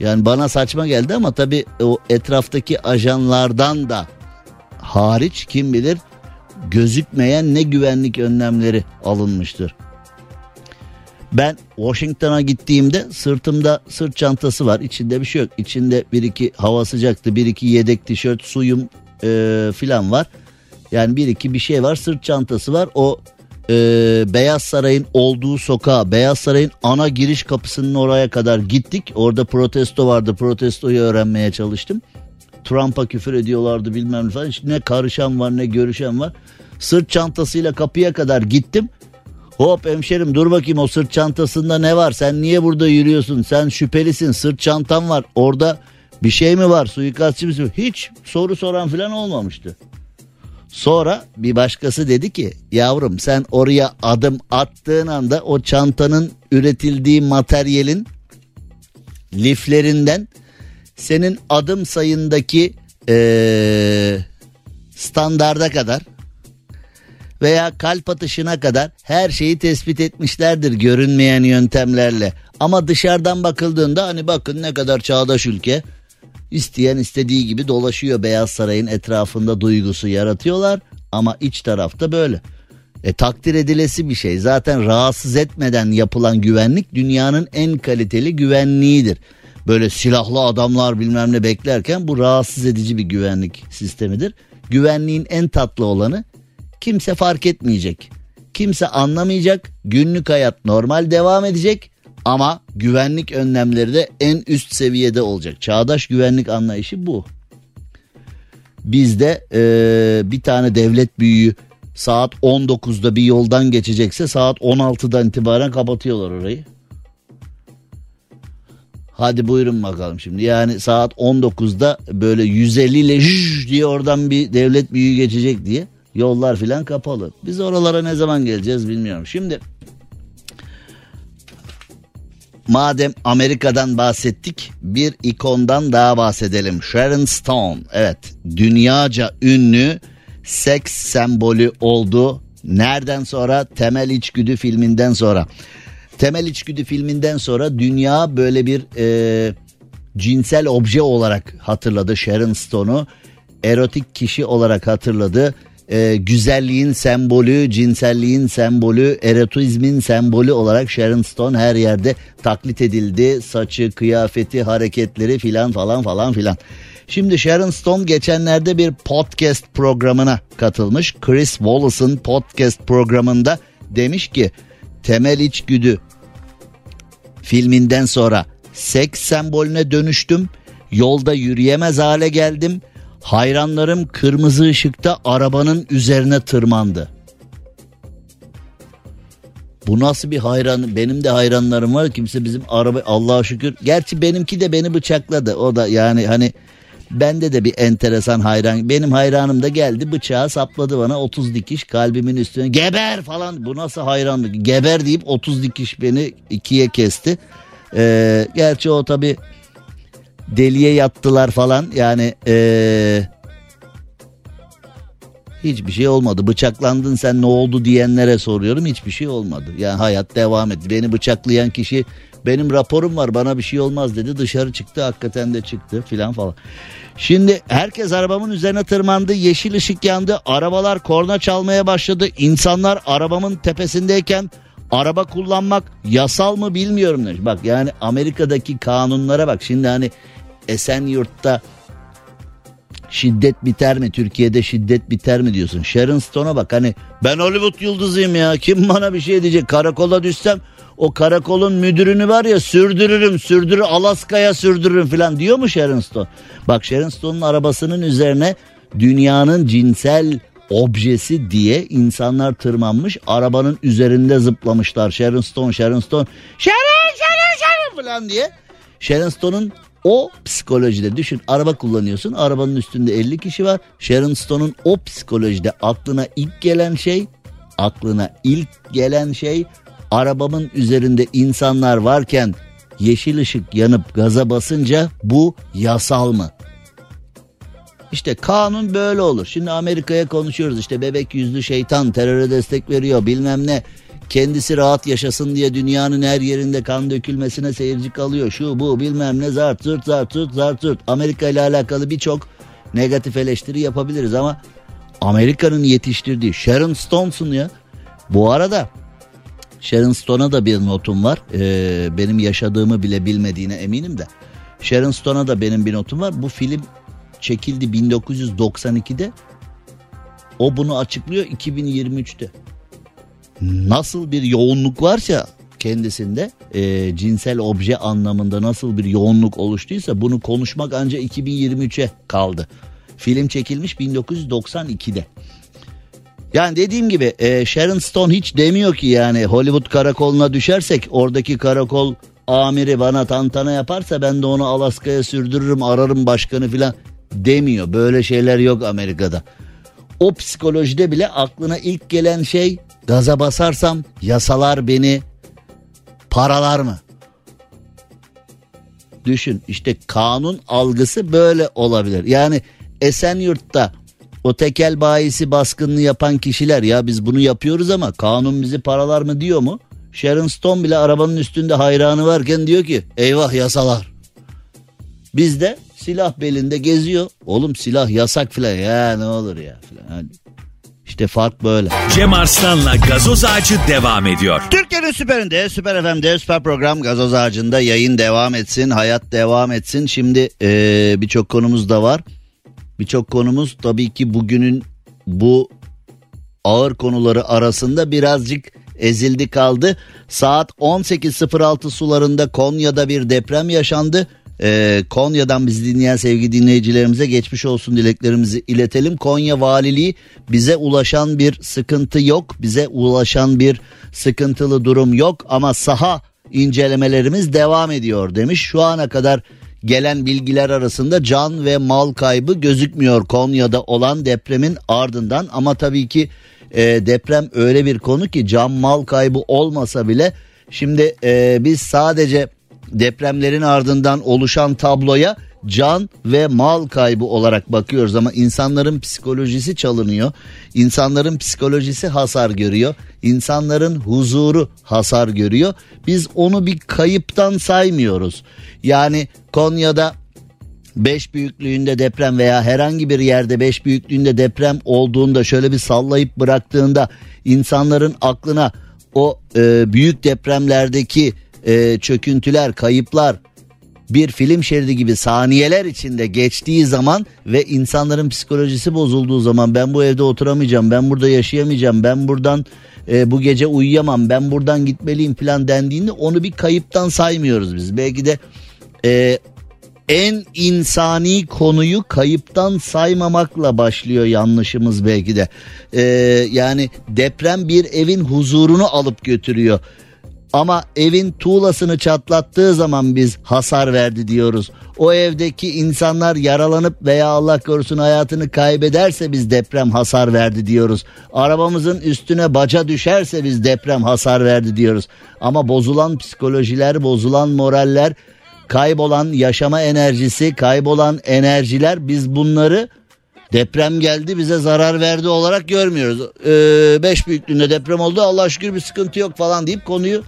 C: Yani bana saçma geldi ama tabii o etraftaki ajanlardan da hariç kim bilir gözükmeyen ne güvenlik önlemleri alınmıştır. Ben Washington'a gittiğimde sırtımda sırt çantası var. İçinde bir şey yok. İçinde bir iki hava sıcaktı, bir iki yedek tişört, suyum e, filan var. Yani bir iki bir şey var. Sırt çantası var. O e, Beyaz Saray'ın olduğu sokağa, Beyaz Saray'ın ana giriş kapısının oraya kadar gittik. Orada protesto vardı. Protestoyu öğrenmeye çalıştım. Trump'a küfür ediyorlardı bilmem ne falan. Hiç ne karışan var ne görüşen var. Sırt çantasıyla kapıya kadar gittim. Hop hemşerim dur bakayım o sırt çantasında ne var? Sen niye burada yürüyorsun? Sen şüphelisin sırt çantan var. Orada bir şey mi var? Suikastçı mısın? Hiç soru soran falan olmamıştı. Sonra bir başkası dedi ki yavrum sen oraya adım attığın anda o çantanın üretildiği materyalin liflerinden senin adım sayındaki ee, standarda kadar veya kalp atışına kadar her şeyi tespit etmişlerdir görünmeyen yöntemlerle. Ama dışarıdan bakıldığında hani bakın ne kadar çağdaş ülke. İsteyen istediği gibi dolaşıyor Beyaz Saray'ın etrafında duygusu yaratıyorlar ama iç tarafta böyle. E takdir edilesi bir şey. Zaten rahatsız etmeden yapılan güvenlik dünyanın en kaliteli güvenliğidir. Böyle silahlı adamlar bilmem ne beklerken bu rahatsız edici bir güvenlik sistemidir. Güvenliğin en tatlı olanı kimse fark etmeyecek. Kimse anlamayacak. Günlük hayat normal devam edecek ama güvenlik önlemleri de en üst seviyede olacak. Çağdaş güvenlik anlayışı bu. Bizde ee, bir tane devlet büyüğü saat 19'da bir yoldan geçecekse saat 16'dan itibaren kapatıyorlar orayı. Hadi buyurun bakalım şimdi. Yani saat 19'da böyle 150 ile diye oradan bir devlet büyüğü geçecek diye yollar filan kapalı. Biz oralara ne zaman geleceğiz bilmiyorum. Şimdi madem Amerika'dan bahsettik bir ikondan daha bahsedelim. Sharon Stone evet dünyaca ünlü seks sembolü oldu. Nereden sonra? Temel İçgüdü filminden sonra. Temel İçgüdü filminden sonra dünya böyle bir e, cinsel obje olarak hatırladı Sharon Stone'u. Erotik kişi olarak hatırladı. E, güzelliğin sembolü, cinselliğin sembolü, erotizmin sembolü olarak Sharon Stone her yerde taklit edildi. Saçı, kıyafeti, hareketleri filan falan falan filan. Şimdi Sharon Stone geçenlerde bir podcast programına katılmış. Chris Wallace'ın podcast programında demiş ki temel içgüdü filminden sonra seks sembolüne dönüştüm. Yolda yürüyemez hale geldim. Hayranlarım kırmızı ışıkta arabanın üzerine tırmandı. Bu nasıl bir hayran? Benim de hayranlarım var. Kimse bizim araba Allah'a şükür. Gerçi benimki de beni bıçakladı. O da yani hani bende de bir enteresan hayran. Benim hayranım da geldi bıçağı sapladı bana 30 dikiş kalbimin üstüne. Geber falan. Bu nasıl hayranlık? Geber deyip 30 dikiş beni ikiye kesti. Ee, gerçi o tabi deliye yattılar falan yani ee, hiçbir şey olmadı. Bıçaklandın sen ne oldu diyenlere soruyorum hiçbir şey olmadı. Yani hayat devam etti. Beni bıçaklayan kişi benim raporum var bana bir şey olmaz dedi dışarı çıktı hakikaten de çıktı filan falan. Şimdi herkes arabamın üzerine tırmandı yeşil ışık yandı arabalar korna çalmaya başladı insanlar arabamın tepesindeyken araba kullanmak yasal mı bilmiyorum. Bak yani Amerika'daki kanunlara bak şimdi hani Esenyurt'ta şiddet biter mi? Türkiye'de şiddet biter mi diyorsun? Sharon Stone'a bak hani ben Hollywood yıldızıyım ya kim bana bir şey diyecek karakola düşsem o karakolun müdürünü var ya sürdürürüm sürdürür Alaska'ya sürdürürüm falan diyor mu Sharon Stone? Bak Sharon Stone'un arabasının üzerine dünyanın cinsel objesi diye insanlar tırmanmış arabanın üzerinde zıplamışlar Sharon Stone Sharon Stone Sharon Sharon Sharon falan diye. Sharon Stone'un o psikolojide düşün araba kullanıyorsun arabanın üstünde 50 kişi var. Sharon Stone'un o psikolojide aklına ilk gelen şey aklına ilk gelen şey arabamın üzerinde insanlar varken yeşil ışık yanıp gaza basınca bu yasal mı? İşte kanun böyle olur. Şimdi Amerika'ya konuşuyoruz işte bebek yüzlü şeytan teröre destek veriyor bilmem ne. Kendisi rahat yaşasın diye dünyanın her yerinde kan dökülmesine seyirci kalıyor. Şu bu bilmem ne zart zırt zart zırt zart zırt. Amerika ile alakalı birçok negatif eleştiri yapabiliriz ama Amerika'nın yetiştirdiği Sharon Stone'sun ya. Bu arada Sharon Stone'a da bir notum var. Ee, benim yaşadığımı bile bilmediğine eminim de. Sharon Stone'a da benim bir notum var. Bu film çekildi 1992'de. O bunu açıklıyor 2023'te. Nasıl bir yoğunluk varsa kendisinde e, cinsel obje anlamında nasıl bir yoğunluk oluştuysa bunu konuşmak ancak 2023'e kaldı. Film çekilmiş 1992'de. Yani dediğim gibi e, Sharon Stone hiç demiyor ki yani Hollywood karakoluna düşersek oradaki karakol amiri bana tantana yaparsa ben de onu Alaska'ya sürdürürüm ararım başkanı filan demiyor. Böyle şeyler yok Amerika'da. O psikolojide bile aklına ilk gelen şey gaza basarsam yasalar beni paralar mı? Düşün işte kanun algısı böyle olabilir. Yani Esenyurt'ta o tekel bayisi baskınını yapan kişiler ya biz bunu yapıyoruz ama kanun bizi paralar mı diyor mu? Sharon Stone bile arabanın üstünde hayranı varken diyor ki eyvah yasalar. Bizde silah belinde geziyor. Oğlum silah yasak filan ya ne olur ya filan. İşte fark böyle.
B: Cem Arslan'la gazoz ağacı devam ediyor.
C: Türkiye'nin süperinde, süper FM'de, süper program gazoz ağacında yayın devam etsin, hayat devam etsin. Şimdi ee, birçok konumuz da var. Birçok konumuz tabii ki bugünün bu ağır konuları arasında birazcık ezildi kaldı. Saat 18.06 sularında Konya'da bir deprem yaşandı. Ee, Konya'dan bizi dinleyen sevgili dinleyicilerimize geçmiş olsun dileklerimizi iletelim. Konya Valiliği bize ulaşan bir sıkıntı yok. Bize ulaşan bir sıkıntılı durum yok ama saha incelemelerimiz devam ediyor demiş. Şu ana kadar gelen bilgiler arasında can ve mal kaybı gözükmüyor Konya'da olan depremin ardından ama tabii ki e, deprem öyle bir konu ki can mal kaybı olmasa bile şimdi e, biz sadece depremlerin ardından oluşan tabloya can ve mal kaybı olarak bakıyoruz ama insanların psikolojisi çalınıyor. İnsanların psikolojisi hasar görüyor. İnsanların huzuru hasar görüyor. Biz onu bir kayıptan saymıyoruz. Yani Konya'da 5 büyüklüğünde deprem veya herhangi bir yerde 5 büyüklüğünde deprem olduğunda şöyle bir sallayıp bıraktığında insanların aklına o e, büyük depremlerdeki e, çöküntüler, kayıplar bir film şeridi gibi saniyeler içinde geçtiği zaman ve insanların psikolojisi bozulduğu zaman ben bu evde oturamayacağım, ben burada yaşayamayacağım, ben buradan e, bu gece uyuyamam, ben buradan gitmeliyim falan dendiğinde onu bir kayıptan saymıyoruz biz. Belki de e, en insani konuyu kayıptan saymamakla başlıyor yanlışımız belki de. Ee, yani deprem bir evin huzurunu alıp götürüyor. Ama evin tuğlasını çatlattığı zaman biz hasar verdi diyoruz. O evdeki insanlar yaralanıp veya Allah korusun hayatını kaybederse biz deprem hasar verdi diyoruz. Arabamızın üstüne baca düşerse biz deprem hasar verdi diyoruz. Ama bozulan psikolojiler, bozulan moraller, kaybolan yaşama enerjisi, kaybolan enerjiler biz bunları deprem geldi bize zarar verdi olarak görmüyoruz. Ee, beş büyüklüğünde deprem oldu Allah şükür bir sıkıntı yok falan deyip konuyu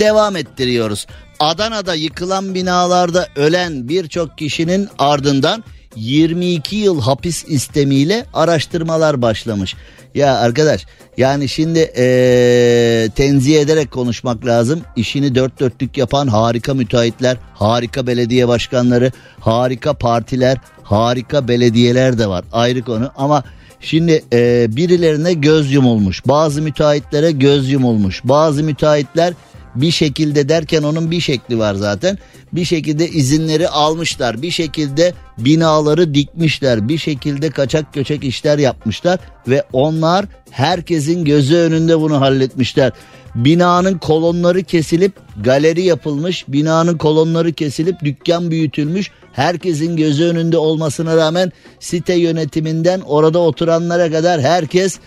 C: devam ettiriyoruz. Adana'da yıkılan binalarda ölen birçok kişinin ardından 22 yıl hapis istemiyle araştırmalar başlamış. Ya arkadaş yani şimdi ee, tenzih ederek konuşmak lazım. İşini dört dörtlük yapan harika müteahhitler, harika belediye başkanları, harika partiler, harika belediyeler de var. Ayrı konu ama şimdi ee, birilerine göz yumulmuş. Bazı müteahhitlere göz yumulmuş. Bazı müteahhitler bir şekilde derken onun bir şekli var zaten. Bir şekilde izinleri almışlar. Bir şekilde binaları dikmişler. Bir şekilde kaçak göçek işler yapmışlar ve onlar herkesin gözü önünde bunu halletmişler. Binanın kolonları kesilip galeri yapılmış. Binanın kolonları kesilip dükkan büyütülmüş. Herkesin gözü önünde olmasına rağmen site yönetiminden orada oturanlara kadar herkes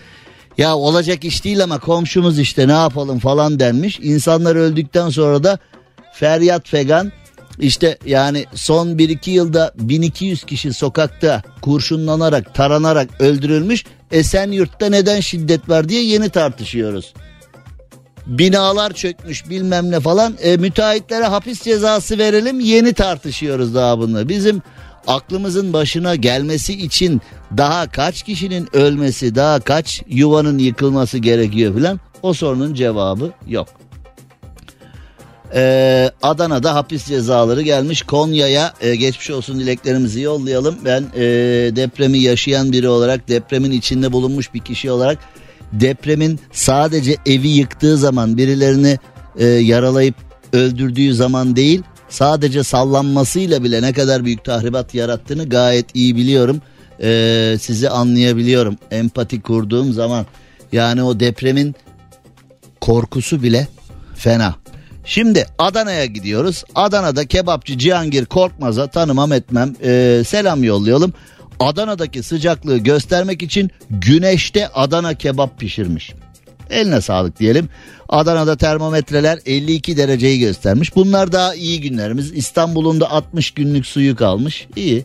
C: ya olacak iş değil ama komşumuz işte ne yapalım falan denmiş. İnsanlar öldükten sonra da feryat fegan İşte yani son 1-2 yılda 1200 kişi sokakta kurşunlanarak, taranarak öldürülmüş. Esenyurt'ta neden şiddet var diye yeni tartışıyoruz. Binalar çökmüş bilmem ne falan. E, müteahhitlere hapis cezası verelim yeni tartışıyoruz daha bunu. Bizim aklımızın başına gelmesi için daha kaç kişinin ölmesi, daha kaç yuvanın yıkılması gerekiyor filan o sorunun cevabı yok. Ee, Adana'da hapis cezaları gelmiş. Konya'ya e, geçmiş olsun dileklerimizi yollayalım. Ben e, depremi yaşayan biri olarak, depremin içinde bulunmuş bir kişi olarak depremin sadece evi yıktığı zaman birilerini e, yaralayıp öldürdüğü zaman değil, sadece sallanmasıyla bile ne kadar büyük tahribat yarattığını gayet iyi biliyorum. E, sizi anlayabiliyorum. Empati kurduğum zaman yani o depremin korkusu bile fena. Şimdi Adana'ya gidiyoruz. Adana'da kebapçı Cihangir Korkmaz'a tanımam etmem ee, selam yollayalım. Adana'daki sıcaklığı göstermek için güneşte Adana kebap pişirmiş. Eline sağlık diyelim. Adana'da termometreler 52 dereceyi göstermiş. Bunlar daha iyi günlerimiz. İstanbul'un da 60 günlük suyu kalmış. İyi.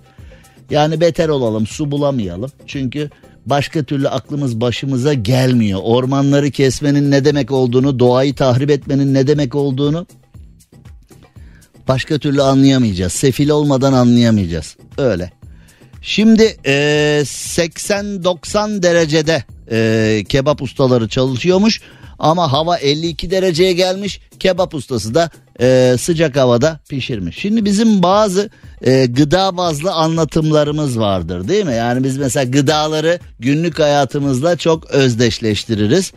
C: Yani beter olalım su bulamayalım. Çünkü başka türlü aklımız başımıza gelmiyor. Ormanları kesmenin ne demek olduğunu, doğayı tahrip etmenin ne demek olduğunu başka türlü anlayamayacağız. Sefil olmadan anlayamayacağız. Öyle. Şimdi e, 80-90 derecede e, kebap ustaları çalışıyormuş. Ama hava 52 dereceye gelmiş. Kebap ustası da e, sıcak havada pişirmiş. Şimdi bizim bazı e, gıda bazlı anlatımlarımız vardır değil mi? Yani biz mesela gıdaları günlük hayatımızla çok özdeşleştiririz.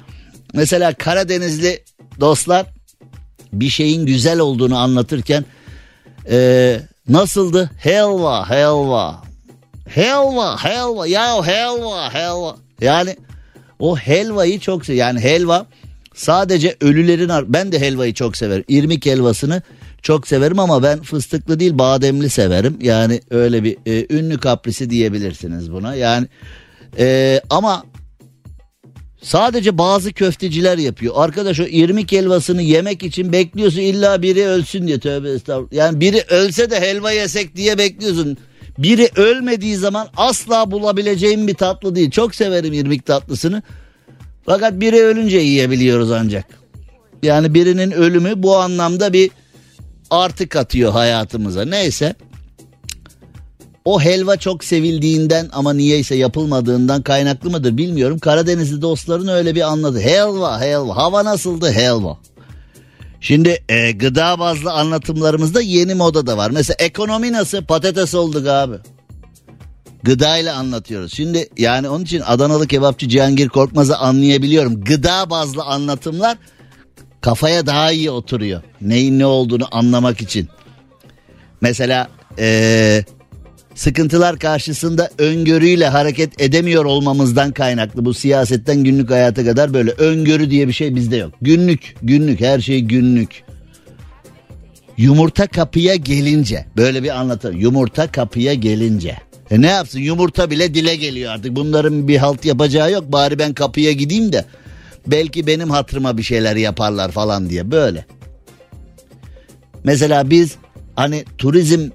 C: Mesela Karadenizli dostlar bir şeyin güzel olduğunu anlatırken e, nasıldı? Helva, helva. Helva, helva, ya helva, helva. Yani o helvayı çok sev. Yani helva sadece ölülerin ben de helvayı çok severim. İrmik helvasını çok severim ama ben fıstıklı değil bademli severim. Yani öyle bir e, ünlü kaprisi diyebilirsiniz buna. Yani e, ama sadece bazı köfteciler yapıyor. Arkadaş o irmik helvasını yemek için bekliyorsun illa biri ölsün diye tövbe estağfurullah. Yani biri ölse de helva yesek diye bekliyorsun. Biri ölmediği zaman asla bulabileceğim bir tatlı değil. Çok severim irmik tatlısını. Fakat biri ölünce yiyebiliyoruz ancak. Yani birinin ölümü bu anlamda bir artı katıyor hayatımıza. Neyse. O helva çok sevildiğinden ama niyeyse yapılmadığından kaynaklı mıdır bilmiyorum. Karadenizli dostların öyle bir anladı. Helva helva hava nasıldı helva. Şimdi e, gıda bazlı anlatımlarımızda yeni moda da var. Mesela ekonomi nasıl patates olduk abi. Gıdayla anlatıyoruz. Şimdi yani onun için Adanalı kebapçı Cihangir Korkmaz'ı anlayabiliyorum. Gıda bazlı anlatımlar kafaya daha iyi oturuyor. Neyin ne olduğunu anlamak için. Mesela ee, sıkıntılar karşısında öngörüyle hareket edemiyor olmamızdan kaynaklı. Bu siyasetten günlük hayata kadar böyle öngörü diye bir şey bizde yok. Günlük, günlük her şey günlük. Yumurta kapıya gelince böyle bir anlatım. Yumurta kapıya gelince. E ne yapsın yumurta bile dile geliyor artık. Bunların bir halt yapacağı yok. Bari ben kapıya gideyim de belki benim hatırıma bir şeyler yaparlar falan diye böyle. Mesela biz hani turizm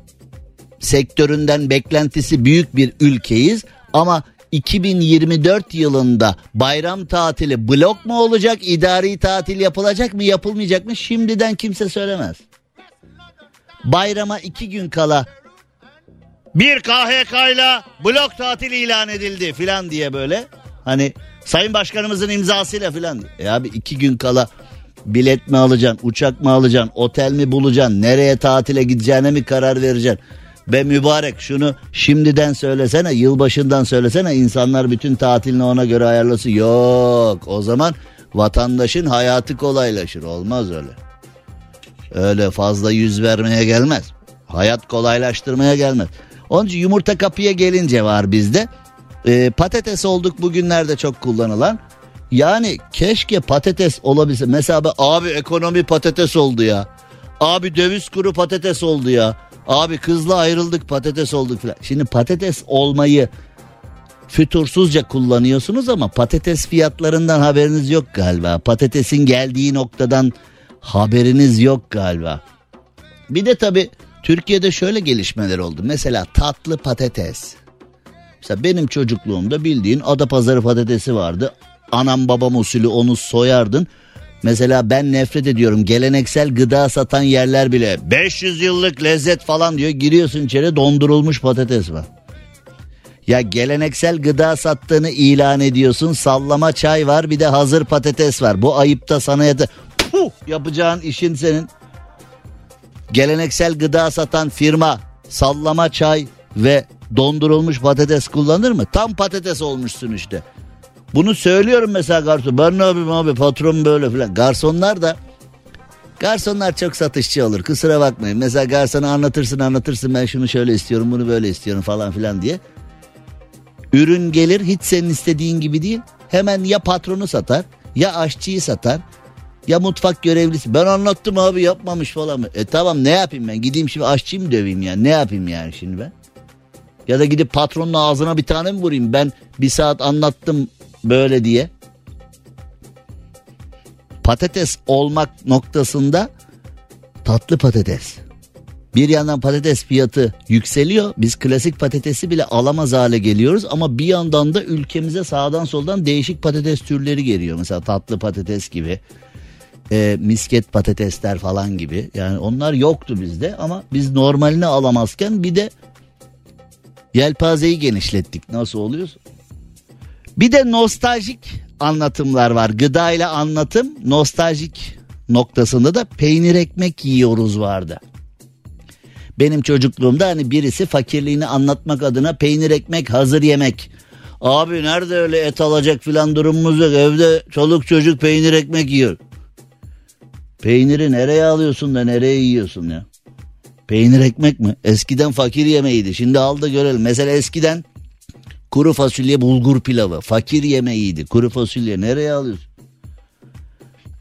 C: sektöründen beklentisi büyük bir ülkeyiz ama 2024 yılında bayram tatili blok mu olacak, idari tatil yapılacak mı, yapılmayacak mı şimdiden kimse söylemez. Bayrama iki gün kala bir KHK ile blok tatil ilan edildi filan diye böyle. Hani Sayın Başkanımızın imzasıyla filan. E abi iki gün kala bilet mi alacaksın, uçak mı alacaksın, otel mi bulacaksın, nereye tatile gideceğine mi karar vereceksin? Be mübarek şunu şimdiden söylesene, yılbaşından söylesene insanlar bütün tatilini ona göre ayarlasın. Yok o zaman vatandaşın hayatı kolaylaşır. Olmaz öyle. Öyle fazla yüz vermeye gelmez. Hayat kolaylaştırmaya gelmez. Onun için yumurta kapıya gelince var bizde. E, patates olduk bugünlerde çok kullanılan. Yani keşke patates olabilse. Mesela abi ekonomi patates oldu ya. Abi döviz kuru patates oldu ya. Abi kızla ayrıldık patates olduk falan. Şimdi patates olmayı fütursuzca kullanıyorsunuz ama patates fiyatlarından haberiniz yok galiba. Patatesin geldiği noktadan haberiniz yok galiba. Bir de tabi Türkiye'de şöyle gelişmeler oldu. Mesela tatlı patates. Mesela benim çocukluğumda bildiğin Adapazarı patatesi vardı. Anam babam usulü onu soyardın. Mesela ben nefret ediyorum geleneksel gıda satan yerler bile 500 yıllık lezzet falan diyor. Giriyorsun içeri dondurulmuş patates var. Ya geleneksel gıda sattığını ilan ediyorsun. Sallama çay var bir de hazır patates var. Bu ayıpta sana ya da Puh, yapacağın işin senin. Geleneksel gıda satan firma sallama çay ve dondurulmuş patates kullanır mı? Tam patates olmuşsun işte. Bunu söylüyorum mesela garson. Ben ne yapayım abi patron böyle filan. Garsonlar da Garsonlar çok satışçı olur kusura bakmayın. Mesela garsona anlatırsın anlatırsın ben şunu şöyle istiyorum bunu böyle istiyorum falan filan diye. Ürün gelir hiç senin istediğin gibi değil. Hemen ya patronu satar ya aşçıyı satar ya mutfak görevlisi. Ben anlattım abi yapmamış falan mı? E tamam ne yapayım ben gideyim şimdi aşçıyı mı döveyim yani ne yapayım yani şimdi ben? Ya da gidip patronun ağzına bir tane mi vurayım ben bir saat anlattım böyle diye. Patates olmak noktasında tatlı patates. Bir yandan patates fiyatı yükseliyor. Biz klasik patatesi bile alamaz hale geliyoruz ama bir yandan da ülkemize sağdan soldan değişik patates türleri geliyor. Mesela tatlı patates gibi, e, misket patatesler falan gibi. Yani onlar yoktu bizde ama biz normalini alamazken bir de yelpazeyi genişlettik. Nasıl oluyor? Bir de nostaljik anlatımlar var. Gıda ile anlatım nostaljik noktasında da peynir ekmek yiyoruz vardı. Benim çocukluğumda hani birisi fakirliğini anlatmak adına peynir ekmek hazır yemek. Abi nerede öyle et alacak filan durumumuz yok. Evde çoluk çocuk peynir ekmek yiyor. Peyniri nereye alıyorsun da nereye yiyorsun ya? Peynir ekmek mi? Eskiden fakir yemeğiydi. Şimdi al da görelim. Mesela eskiden kuru fasulye bulgur pilavı. Fakir yemeğiydi. Kuru fasulye nereye alıyorsun?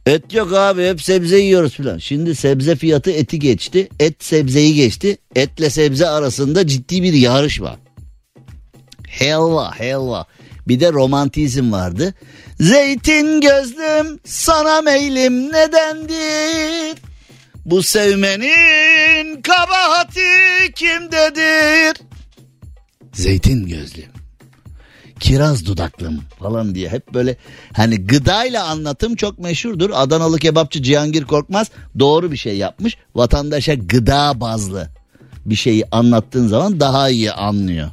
C: Et yok abi hep sebze yiyoruz filan. Şimdi sebze fiyatı eti geçti. Et sebzeyi geçti. Etle sebze arasında ciddi bir yarış var. Helva helva. Bir de romantizm vardı. Zeytin gözlüm sana meylim nedendir? Bu sevmenin kabahati kimdedir? Zeytin gözlüm kiraz dudaklım falan diye hep böyle hani gıdayla anlatım çok meşhurdur. Adanalı kebapçı Cihangir Korkmaz doğru bir şey yapmış. Vatandaşa gıda bazlı bir şeyi anlattığın zaman daha iyi anlıyor.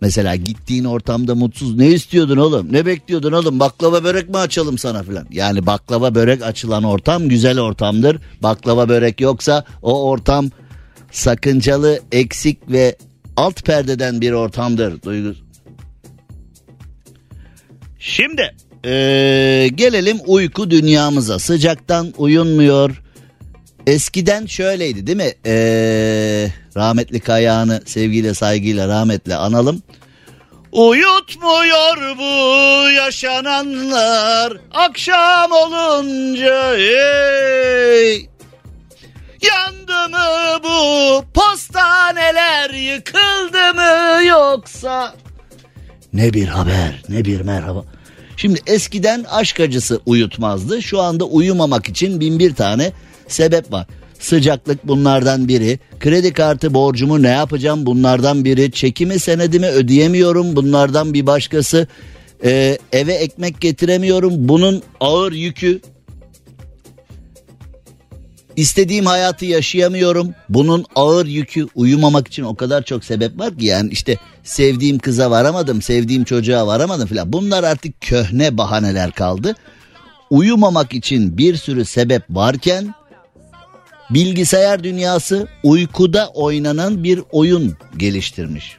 C: Mesela gittiğin ortamda mutsuz ne istiyordun oğlum ne bekliyordun oğlum baklava börek mi açalım sana filan. Yani baklava börek açılan ortam güzel ortamdır. Baklava börek yoksa o ortam sakıncalı eksik ve alt perdeden bir ortamdır duygu. Şimdi ee, gelelim uyku dünyamıza sıcaktan uyunmuyor. Eskiden şöyleydi değil mi? Ee, rahmetli kayağını sevgiyle saygıyla rahmetle analım. Uyutmuyor bu yaşananlar akşam olunca ey. Yandı mı bu postaneler yıkıldı mı yoksa? Ne bir haber ne bir merhaba. Şimdi eskiden aşk acısı uyutmazdı. Şu anda uyumamak için bin bir tane sebep var. Sıcaklık bunlardan biri. Kredi kartı borcumu ne yapacağım bunlardan biri. Çekimi senedimi ödeyemiyorum bunlardan bir başkası. Ee, eve ekmek getiremiyorum bunun ağır yükü İstediğim hayatı yaşayamıyorum. Bunun ağır yükü uyumamak için o kadar çok sebep var ki yani işte sevdiğim kıza varamadım, sevdiğim çocuğa varamadım filan. Bunlar artık köhne bahaneler kaldı. Uyumamak için bir sürü sebep varken bilgisayar dünyası uykuda oynanan bir oyun geliştirmiş.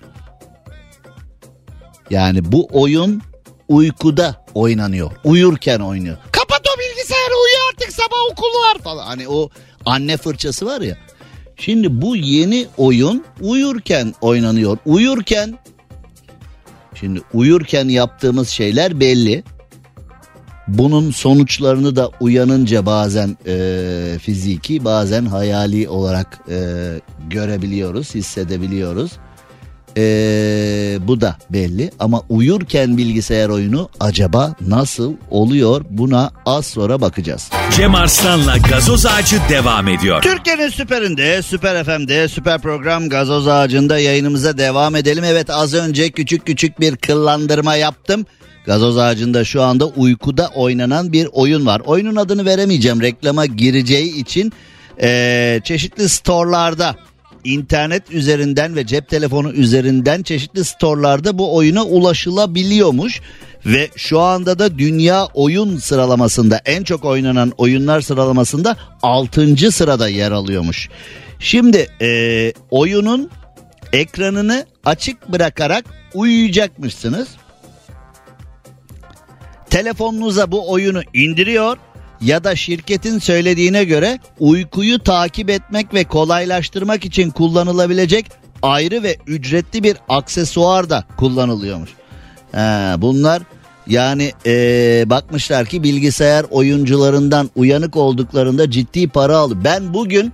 C: Yani bu oyun uykuda oynanıyor. Uyurken oynuyor. Kapat o bilgisayarı uyu artık sabah okul var falan. Hani o anne fırçası var ya. Şimdi bu yeni oyun uyurken oynanıyor. Uyurken şimdi uyurken yaptığımız şeyler belli. Bunun sonuçlarını da uyanınca bazen e, fiziki bazen hayali olarak e, görebiliyoruz, hissedebiliyoruz. Ee, bu da belli ama uyurken bilgisayar oyunu acaba nasıl oluyor buna az sonra bakacağız.
B: Cem Arslan'la gazoz ağacı devam ediyor.
C: Türkiye'nin süperinde, süper FM'de, süper program gazoz ağacında yayınımıza devam edelim. Evet az önce küçük küçük bir kıllandırma yaptım. Gazoz ağacında şu anda uykuda oynanan bir oyun var. Oyunun adını veremeyeceğim reklama gireceği için ee, çeşitli storelarda internet üzerinden ve cep telefonu üzerinden çeşitli storelarda bu oyuna ulaşılabiliyormuş ve şu anda da dünya oyun sıralamasında en çok oynanan oyunlar sıralamasında 6. sırada yer alıyormuş. Şimdi e, oyunun ekranını açık bırakarak uyuyacakmışsınız. Telefonunuza bu oyunu indiriyor ya da şirketin söylediğine göre uykuyu takip etmek ve kolaylaştırmak için kullanılabilecek ayrı ve ücretli bir aksesuar da kullanılıyormuş. He, bunlar yani ee, bakmışlar ki bilgisayar oyuncularından uyanık olduklarında ciddi para alıyor. Ben bugün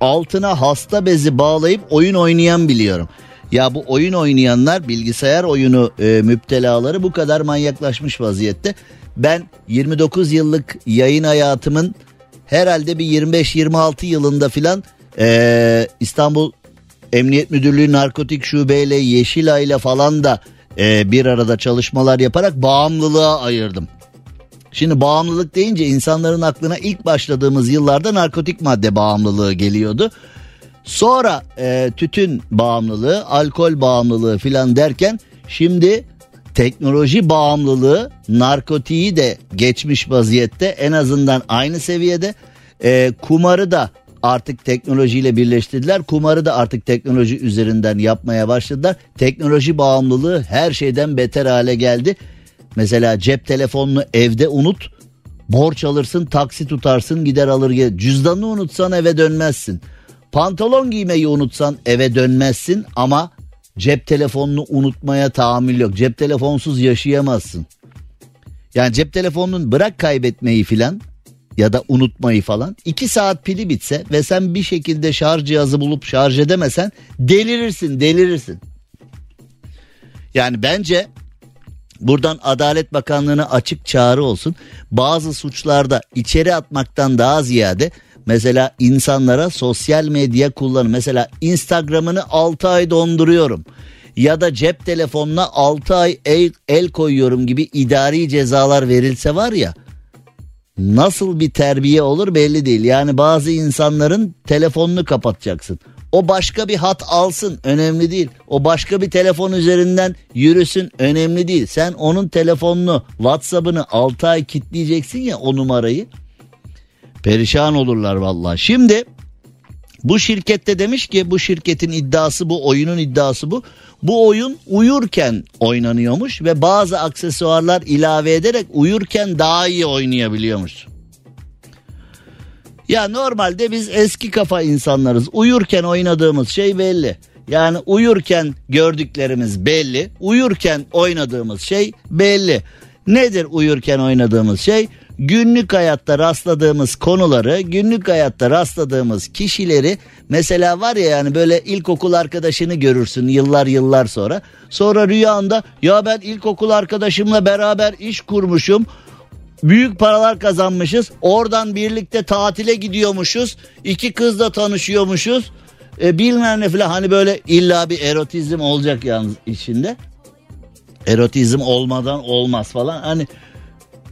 C: altına hasta bezi bağlayıp oyun oynayan biliyorum. Ya bu oyun oynayanlar bilgisayar oyunu e, müptelaları bu kadar manyaklaşmış vaziyette. Ben 29 yıllık yayın hayatımın herhalde bir 25-26 yılında filan e, İstanbul Emniyet Müdürlüğü Narkotik Şube ile Yeşilay ile falan da e, bir arada çalışmalar yaparak bağımlılığa ayırdım. Şimdi bağımlılık deyince insanların aklına ilk başladığımız yıllarda narkotik madde bağımlılığı geliyordu. Sonra e, tütün bağımlılığı, alkol bağımlılığı filan derken şimdi teknoloji bağımlılığı narkotiği de geçmiş vaziyette en azından aynı seviyede. E, kumarı da artık teknolojiyle birleştirdiler. Kumarı da artık teknoloji üzerinden yapmaya başladılar. Teknoloji bağımlılığı her şeyden beter hale geldi. Mesela cep telefonunu evde unut. Borç alırsın, taksi tutarsın, gider alır gelir. Cüzdanını unutsan eve dönmezsin. Pantolon giymeyi unutsan eve dönmezsin ama cep telefonunu unutmaya tahammül yok. Cep telefonsuz yaşayamazsın. Yani cep telefonunun bırak kaybetmeyi filan ya da unutmayı falan. iki saat pili bitse ve sen bir şekilde şarj cihazı bulup şarj edemesen delirirsin delirirsin. Yani bence buradan Adalet Bakanlığı'na açık çağrı olsun. Bazı suçlarda içeri atmaktan daha ziyade mesela insanlara sosyal medya kullanın. Mesela Instagram'ını 6 ay donduruyorum ya da cep telefonuna 6 ay el, el koyuyorum gibi idari cezalar verilse var ya nasıl bir terbiye olur belli değil. Yani bazı insanların telefonunu kapatacaksın. O başka bir hat alsın önemli değil. O başka bir telefon üzerinden yürüsün önemli değil. Sen onun telefonunu WhatsApp'ını 6 ay kitleyeceksin ya o numarayı. Perişan olurlar vallahi. Şimdi bu şirkette demiş ki bu şirketin iddiası bu oyunun iddiası bu. Bu oyun uyurken oynanıyormuş ve bazı aksesuarlar ilave ederek uyurken daha iyi oynayabiliyormuş. Ya normalde biz eski kafa insanlarız. Uyurken oynadığımız şey belli. Yani uyurken gördüklerimiz belli. Uyurken oynadığımız şey belli. Nedir uyurken oynadığımız şey? Günlük hayatta rastladığımız konuları, günlük hayatta rastladığımız kişileri mesela var ya yani böyle ilkokul arkadaşını görürsün yıllar yıllar sonra. Sonra rüyanda ya ben ilkokul arkadaşımla beraber iş kurmuşum büyük paralar kazanmışız. Oradan birlikte tatile gidiyormuşuz. İki kızla tanışıyormuşuz. E, bilmem ne falan hani böyle illa bir erotizm olacak yalnız içinde. Erotizm olmadan olmaz falan. Hani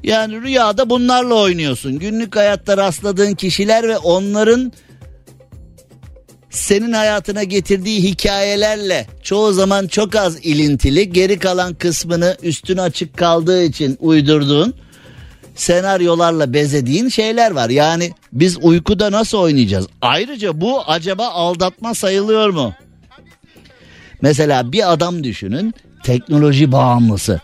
C: yani rüyada bunlarla oynuyorsun. Günlük hayatta rastladığın kişiler ve onların senin hayatına getirdiği hikayelerle çoğu zaman çok az ilintili geri kalan kısmını üstün açık kaldığı için uydurduğun senaryolarla bezediğin şeyler var. Yani biz uykuda nasıl oynayacağız? Ayrıca bu acaba aldatma sayılıyor mu? Mesela bir adam düşünün teknoloji bağımlısı.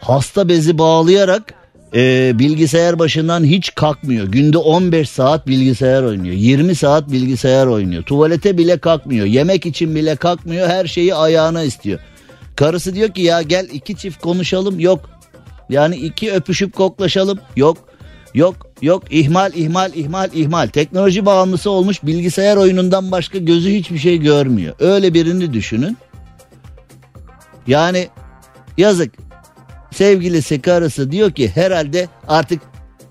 C: Hasta bezi bağlayarak e, bilgisayar başından hiç kalkmıyor. Günde 15 saat bilgisayar oynuyor. 20 saat bilgisayar oynuyor. Tuvalete bile kalkmıyor. Yemek için bile kalkmıyor. Her şeyi ayağına istiyor. Karısı diyor ki ya gel iki çift konuşalım. Yok. Yani iki öpüşüp koklaşalım. Yok. Yok yok ihmal ihmal ihmal ihmal. Teknoloji bağımlısı olmuş bilgisayar oyunundan başka gözü hiçbir şey görmüyor. Öyle birini düşünün. Yani yazık sevgilisi karısı diyor ki herhalde artık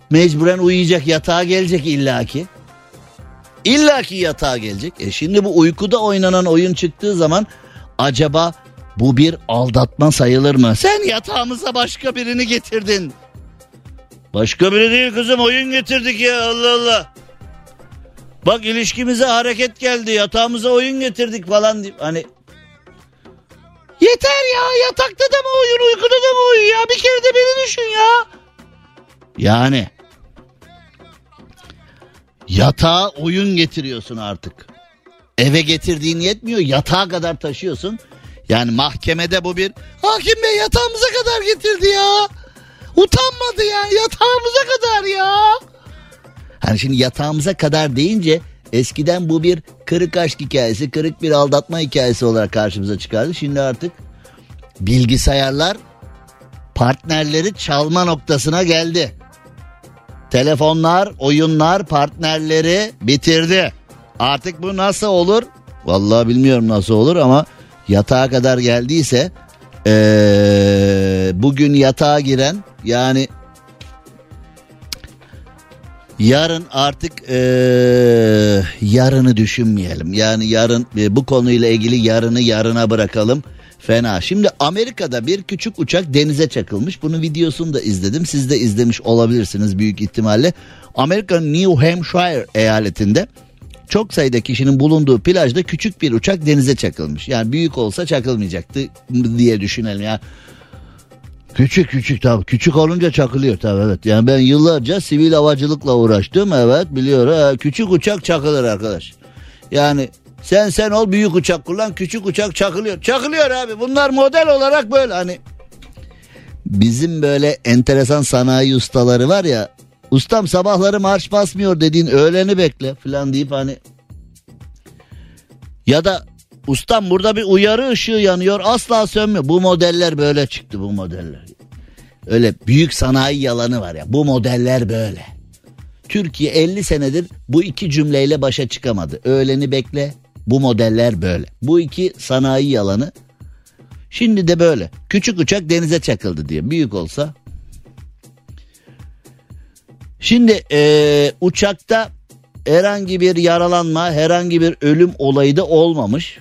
C: mecburen uyuyacak yatağa gelecek illaki. İllaki yatağa gelecek. E şimdi bu uykuda oynanan oyun çıktığı zaman acaba bu bir aldatma sayılır mı? Sen yatağımıza başka birini getirdin. Başka biri değil kızım oyun getirdik ya Allah Allah. Bak ilişkimize hareket geldi yatağımıza oyun getirdik falan deyip hani Yeter ya yatakta da mı oyun uykuda da mı oyun ya bir kere de beni düşün ya. Yani yatağa oyun getiriyorsun artık. Eve getirdiğin yetmiyor yatağa kadar taşıyorsun. Yani mahkemede bu bir hakim bey yatağımıza kadar getirdi ya. Utanmadı ya yatağımıza kadar ya. Hani şimdi yatağımıza kadar deyince eskiden bu bir kırık aşk hikayesi, kırık bir aldatma hikayesi olarak karşımıza çıkardı. Şimdi artık bilgisayarlar partnerleri çalma noktasına geldi. Telefonlar, oyunlar partnerleri bitirdi. Artık bu nasıl olur? Vallahi bilmiyorum nasıl olur ama yatağa kadar geldiyse ee, bugün yatağa giren yani yarın artık ee, yarını düşünmeyelim. Yani yarın e, bu konuyla ilgili yarını yarına bırakalım. Fena. Şimdi Amerika'da bir küçük uçak denize çakılmış. Bunun videosunu da izledim. Siz de izlemiş olabilirsiniz büyük ihtimalle. Amerika'nın New Hampshire eyaletinde çok sayıda kişinin bulunduğu plajda küçük bir uçak denize çakılmış. Yani büyük olsa çakılmayacaktı diye düşünelim. Yani Küçük küçük tabii küçük olunca çakılıyor tabii evet. Yani ben yıllarca sivil havacılıkla uğraştım evet biliyorum. Küçük uçak çakılır arkadaş. Yani sen sen ol büyük uçak kullan küçük uçak çakılıyor. Çakılıyor abi bunlar model olarak böyle hani. Bizim böyle enteresan sanayi ustaları var ya. Ustam sabahları marş basmıyor dediğin öğleni bekle falan deyip hani. Ya da ustam burada bir uyarı ışığı yanıyor asla sönmüyor. Bu modeller böyle çıktı bu modeller. Öyle büyük sanayi yalanı var ya bu modeller böyle. Türkiye 50 senedir bu iki cümleyle başa çıkamadı. Öğleni bekle bu modeller böyle. Bu iki sanayi yalanı şimdi de böyle. Küçük uçak denize çakıldı diye. Büyük olsa. Şimdi ee, uçakta herhangi bir yaralanma, herhangi bir ölüm olayı da olmamış.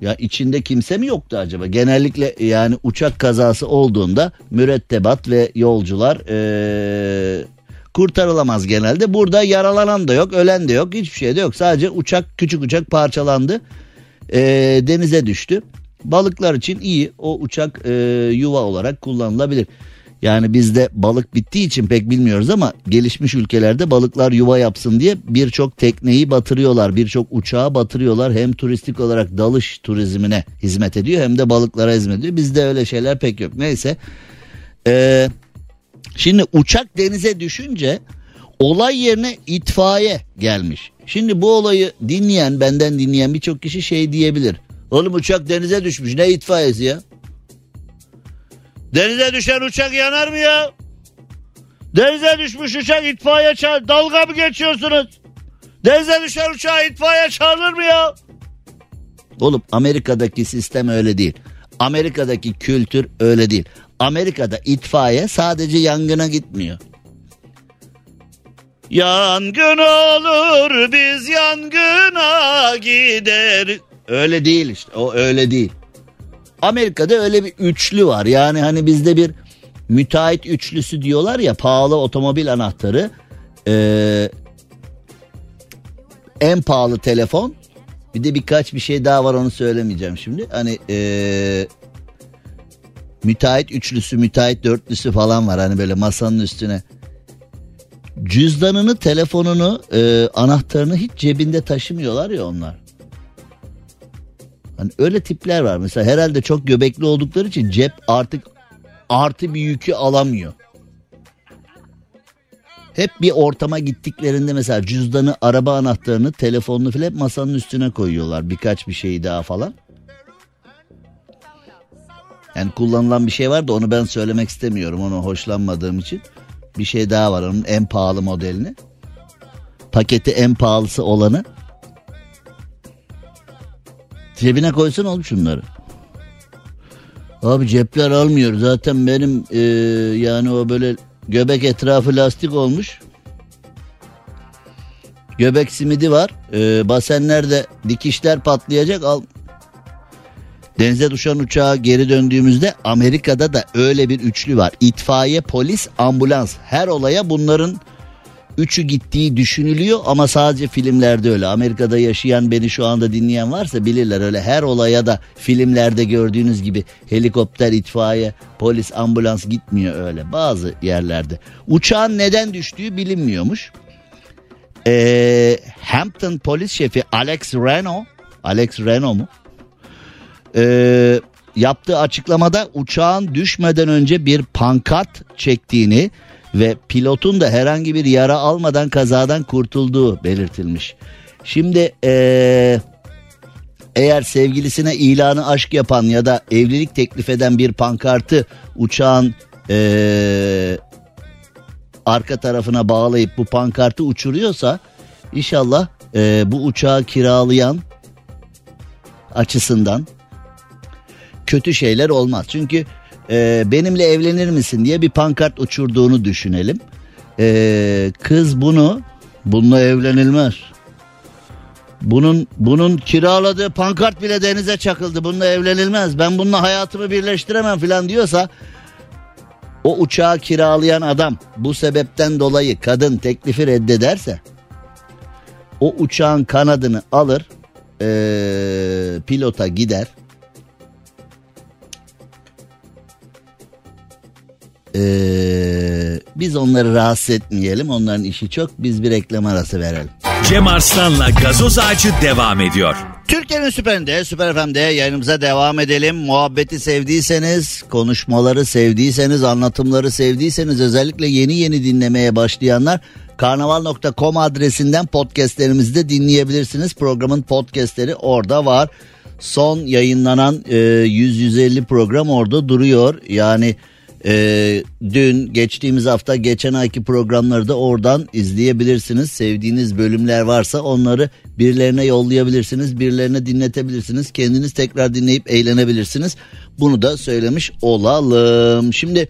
C: Ya içinde kimse mi yoktu acaba? Genellikle yani uçak kazası olduğunda mürettebat ve yolcular ee, kurtarılamaz genelde. Burada yaralanan da yok, ölen de yok, hiçbir şey de yok. Sadece uçak, küçük uçak parçalandı, ee, denize düştü. Balıklar için iyi, o uçak ee, yuva olarak kullanılabilir. Yani bizde balık bittiği için pek bilmiyoruz ama gelişmiş ülkelerde balıklar yuva yapsın diye birçok tekneyi batırıyorlar. Birçok uçağı batırıyorlar. Hem turistik olarak dalış turizmine hizmet ediyor hem de balıklara hizmet ediyor. Bizde öyle şeyler pek yok. Neyse. Ee, şimdi uçak denize düşünce olay yerine itfaiye gelmiş. Şimdi bu olayı dinleyen benden dinleyen birçok kişi şey diyebilir. Oğlum uçak denize düşmüş ne itfaiyesi ya? Denize düşen uçak yanar mı ya? Denize düşmüş uçak itfaiye çağır. Dalga mı geçiyorsunuz? Denize düşen uçağa itfaiye çağırır mı ya? Oğlum Amerika'daki sistem öyle değil. Amerika'daki kültür öyle değil. Amerika'da itfaiye sadece yangına gitmiyor. Yangın olur biz yangına gideriz. Öyle değil işte o öyle değil. Amerika'da öyle bir üçlü var. Yani hani bizde bir müteahhit üçlüsü diyorlar ya pahalı otomobil anahtarı. Ee, en pahalı telefon. Bir de birkaç bir şey daha var onu söylemeyeceğim şimdi. Hani ee, müteahhit üçlüsü, müteahhit dörtlüsü falan var. Hani böyle masanın üstüne. Cüzdanını, telefonunu, e, anahtarını hiç cebinde taşımıyorlar ya onlar. Hani öyle tipler var. Mesela herhalde çok göbekli oldukları için cep artık artı bir yükü alamıyor. Hep bir ortama gittiklerinde mesela cüzdanı, araba anahtarını, telefonunu falan masanın üstüne koyuyorlar. Birkaç bir şey daha falan. Yani kullanılan bir şey var da onu ben söylemek istemiyorum. Onu hoşlanmadığım için. Bir şey daha var onun en pahalı modelini. Paketi en pahalısı olanı. Cebine koysun oğlum şunları. Abi cepler almıyor. Zaten benim e, yani o böyle göbek etrafı lastik olmuş. Göbek simidi var. E, basenlerde dikişler patlayacak. Al. Denize düşen uçağa geri döndüğümüzde Amerika'da da öyle bir üçlü var. İtfaiye, polis, ambulans. Her olaya bunların üçü gittiği düşünülüyor ama sadece filmlerde öyle. Amerika'da yaşayan beni şu anda dinleyen varsa bilirler öyle her olaya da filmlerde gördüğünüz gibi helikopter, itfaiye, polis, ambulans gitmiyor öyle. Bazı yerlerde. Uçağın neden düştüğü bilinmiyormuş. Ee, Hampton polis şefi Alex Reno, Alex Reno mu? Ee, yaptığı açıklamada uçağın düşmeden önce bir pankart çektiğini ve pilotun da herhangi bir yara almadan kazadan kurtulduğu belirtilmiş. Şimdi ee, eğer sevgilisine ilanı aşk yapan ya da evlilik teklif eden bir pankartı uçağın ee, arka tarafına bağlayıp bu pankartı uçuruyorsa inşallah ee, bu uçağı kiralayan açısından kötü şeyler olmaz. Çünkü e, benimle evlenir misin diye bir pankart uçurduğunu düşünelim. E, kız bunu bununla evlenilmez. Bunun bunun kiraladığı pankart bile denize çakıldı. Bununla evlenilmez. Ben bununla hayatımı birleştiremem falan diyorsa o uçağı kiralayan adam bu sebepten dolayı kadın teklifi reddederse o uçağın kanadını alır ee, pilota gider Ee, biz onları rahatsız etmeyelim. Onların işi çok. Biz bir reklam arası verelim.
B: Cem Arslan'la gazoz ağacı devam ediyor.
C: Türkiye'nin süperinde, Süper FM'de yayınımıza devam edelim. Muhabbeti sevdiyseniz, konuşmaları sevdiyseniz, anlatımları sevdiyseniz özellikle yeni yeni dinlemeye başlayanlar karnaval.com adresinden podcastlerimizi de dinleyebilirsiniz. Programın podcastleri orada var. Son yayınlanan e, 100-150 program orada duruyor. Yani ee, dün geçtiğimiz hafta geçen ayki programları da oradan izleyebilirsiniz. Sevdiğiniz bölümler varsa onları birilerine yollayabilirsiniz. Birilerine dinletebilirsiniz. Kendiniz tekrar dinleyip eğlenebilirsiniz. Bunu da söylemiş olalım. Şimdi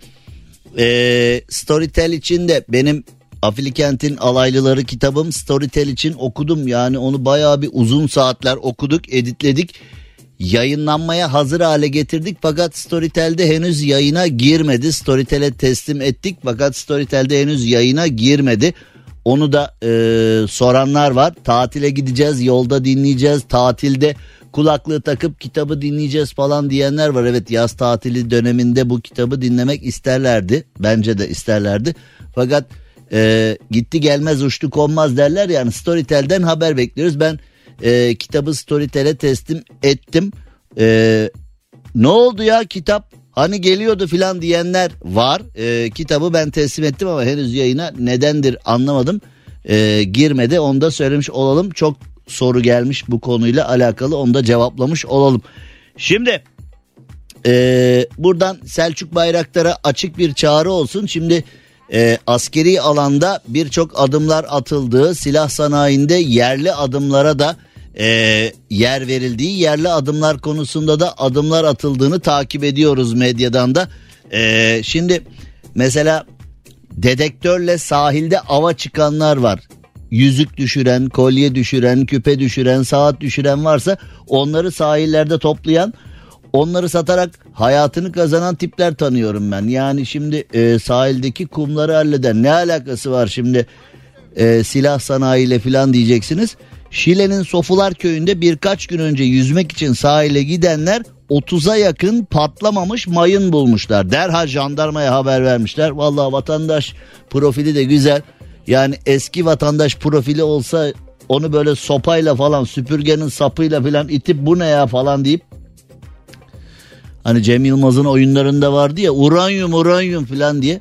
C: e, Storytel için de benim Afilikent'in alaylıları kitabım Storytel için okudum. Yani onu bayağı bir uzun saatler okuduk, editledik yayınlanmaya hazır hale getirdik fakat Storytel'de henüz yayına girmedi. Storytel'e teslim ettik fakat Storytel'de henüz yayına girmedi. Onu da e, soranlar var. Tatile gideceğiz, yolda dinleyeceğiz, tatilde kulaklığı takıp kitabı dinleyeceğiz falan diyenler var. Evet yaz tatili döneminde bu kitabı dinlemek isterlerdi. Bence de isterlerdi. Fakat e, gitti gelmez uçtu konmaz derler yani Storytel'den haber bekliyoruz. Ben e, kitabı Storytel'e teslim ettim. E, ne oldu ya kitap hani geliyordu filan diyenler var. E, kitabı ben teslim ettim ama henüz yayına nedendir anlamadım. E, girmedi onu da söylemiş olalım. Çok soru gelmiş bu konuyla alakalı onu da cevaplamış olalım. Şimdi e, buradan Selçuk Bayraktar'a açık bir çağrı olsun. Şimdi e, askeri alanda birçok adımlar atıldığı silah sanayinde yerli adımlara da e, yer verildiği yerli adımlar konusunda da adımlar atıldığını takip ediyoruz medyadan da. E, şimdi mesela dedektörle sahilde ava çıkanlar var. Yüzük düşüren, kolye düşüren, küpe düşüren, saat düşüren varsa onları sahillerde toplayan onları satarak hayatını kazanan tipler tanıyorum ben. Yani şimdi e, sahildeki kumları halleden ne alakası var şimdi e, silah sanayiyle falan diyeceksiniz. Şile'nin Sofular köyünde birkaç gün önce yüzmek için sahile gidenler 30'a yakın patlamamış mayın bulmuşlar. Derhal jandarmaya haber vermişler. Vallahi vatandaş profili de güzel. Yani eski vatandaş profili olsa onu böyle sopayla falan süpürgenin sapıyla falan itip bu ne ya falan deyip Hani Cem Yılmaz'ın oyunlarında vardı ya uranyum uranyum falan diye.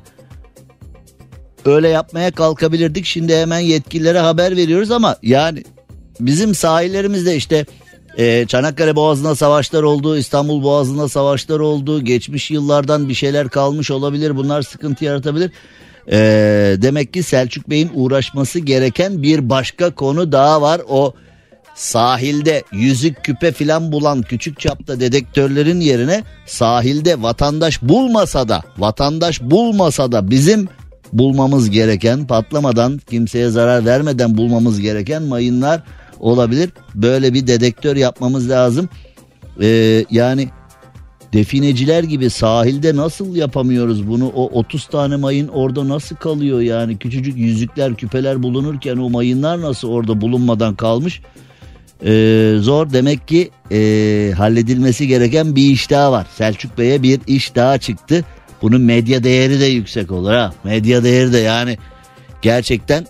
C: Öyle yapmaya kalkabilirdik. Şimdi hemen yetkililere haber veriyoruz ama yani bizim sahillerimizde işte e, Çanakkale Boğazı'nda savaşlar oldu, İstanbul Boğazı'nda savaşlar oldu. Geçmiş yıllardan bir şeyler kalmış olabilir. Bunlar sıkıntı yaratabilir. E, demek ki Selçuk Bey'in uğraşması gereken bir başka konu daha var. O sahilde yüzük küpe filan bulan küçük çapta dedektörlerin yerine sahilde vatandaş bulmasa da vatandaş bulmasa da bizim bulmamız gereken patlamadan kimseye zarar vermeden bulmamız gereken mayınlar olabilir. Böyle bir dedektör yapmamız lazım. Ee, yani defineciler gibi sahilde nasıl yapamıyoruz bunu? O 30 tane mayın orada nasıl kalıyor yani? Küçücük yüzükler, küpeler bulunurken o mayınlar nasıl orada bulunmadan kalmış? Ee, zor demek ki e, halledilmesi gereken bir iş daha var. Selçuk Bey'e bir iş daha çıktı. Bunun medya değeri de yüksek olur ha. Medya değeri de yani gerçekten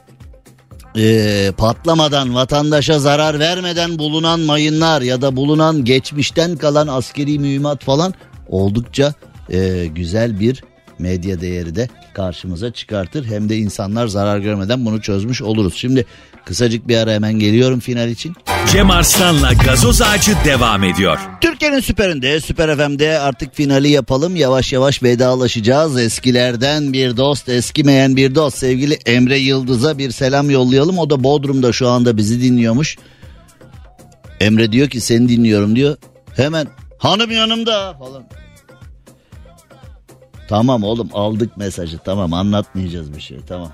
C: e, patlamadan vatandaşa zarar vermeden bulunan mayınlar ya da bulunan geçmişten kalan askeri mühimmat falan oldukça e, güzel bir medya değeri de karşımıza çıkartır. Hem de insanlar zarar görmeden bunu çözmüş oluruz. Şimdi kısacık bir ara hemen geliyorum final için.
B: Cem Arslan'la gazoz ağacı devam ediyor.
C: Türkiye'nin süperinde, Süper FM'de artık finali yapalım. Yavaş yavaş vedalaşacağız. Eskilerden bir dost, eskimeyen bir dost. Sevgili Emre Yıldız'a bir selam yollayalım. O da Bodrum'da şu anda bizi dinliyormuş. Emre diyor ki seni dinliyorum diyor. Hemen hanım yanımda falan. Tamam oğlum aldık mesajı tamam anlatmayacağız bir şey tamam.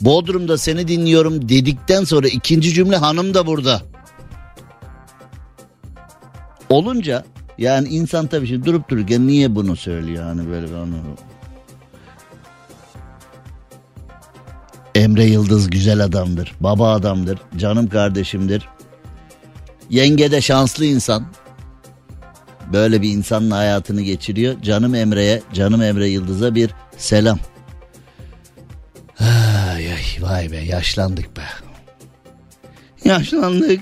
C: Bodrum'da seni dinliyorum dedikten sonra ikinci cümle hanım da burada. Olunca yani insan tabii şimdi durup dururken niye bunu söylüyor hani böyle onu. Emre Yıldız güzel adamdır, baba adamdır, canım kardeşimdir. Yenge de şanslı insan. Böyle bir insanın hayatını geçiriyor. Canım Emre'ye, canım Emre Yıldız'a bir selam. Ay ay vay be yaşlandık be. Yaşlandık.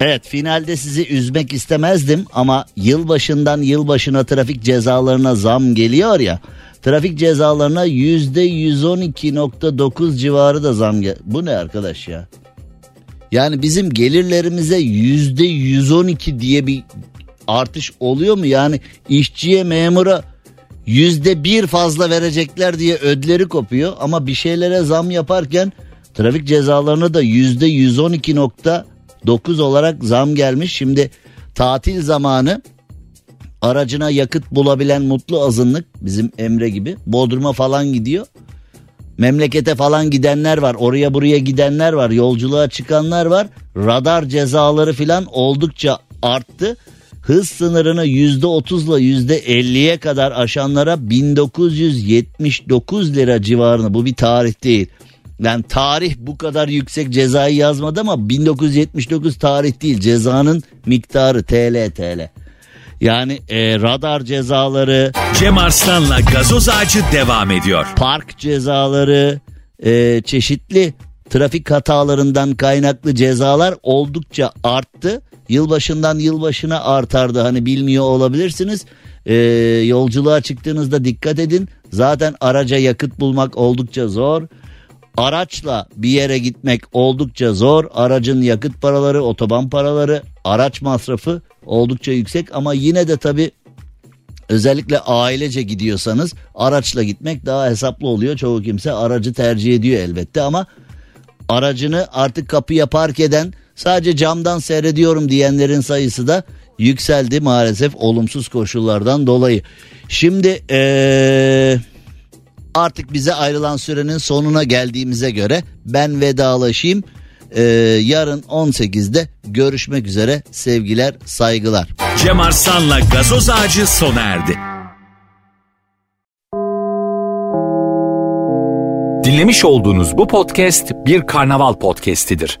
C: Evet finalde sizi üzmek istemezdim ama yılbaşından yılbaşına trafik cezalarına zam geliyor ya. Trafik cezalarına yüzde 112.9 civarı da zam gel. Bu ne arkadaş ya? Yani bizim gelirlerimize yüzde 112 diye bir artış oluyor mu? Yani işçiye memura yüzde bir fazla verecekler diye ödleri kopuyor ama bir şeylere zam yaparken trafik cezalarına da yüzde 112.9 olarak zam gelmiş. Şimdi tatil zamanı aracına yakıt bulabilen mutlu azınlık bizim Emre gibi Bodrum'a falan gidiyor. Memlekete falan gidenler var oraya buraya gidenler var yolculuğa çıkanlar var radar cezaları filan oldukça arttı hız sınırını yüzde otuzla yüzde elliye kadar aşanlara 1979 lira civarında bu bir tarih değil. Yani tarih bu kadar yüksek cezayı yazmadı ama 1979 tarih değil cezanın miktarı TL TL. Yani e, radar cezaları,
B: Cem Arslan'la gazoz ağacı devam ediyor.
C: park cezaları, e, çeşitli trafik hatalarından kaynaklı cezalar oldukça arttı. Yılbaşından yılbaşına artardı hani bilmiyor olabilirsiniz. Ee, yolculuğa çıktığınızda dikkat edin. Zaten araca yakıt bulmak oldukça zor. Araçla bir yere gitmek oldukça zor. Aracın yakıt paraları, otoban paraları, araç masrafı oldukça yüksek ama yine de tabii özellikle ailece gidiyorsanız araçla gitmek daha hesaplı oluyor. Çoğu kimse aracı tercih ediyor elbette ama aracını artık kapıya park eden sadece camdan seyrediyorum diyenlerin sayısı da yükseldi maalesef olumsuz koşullardan dolayı. Şimdi ee, artık bize ayrılan sürenin sonuna geldiğimize göre ben vedalaşayım. Ee, yarın 18'de görüşmek üzere sevgiler saygılar.
B: Cem Arslan'la gazoz ağacı sona erdi.
A: Dinlemiş olduğunuz bu podcast bir karnaval podcastidir.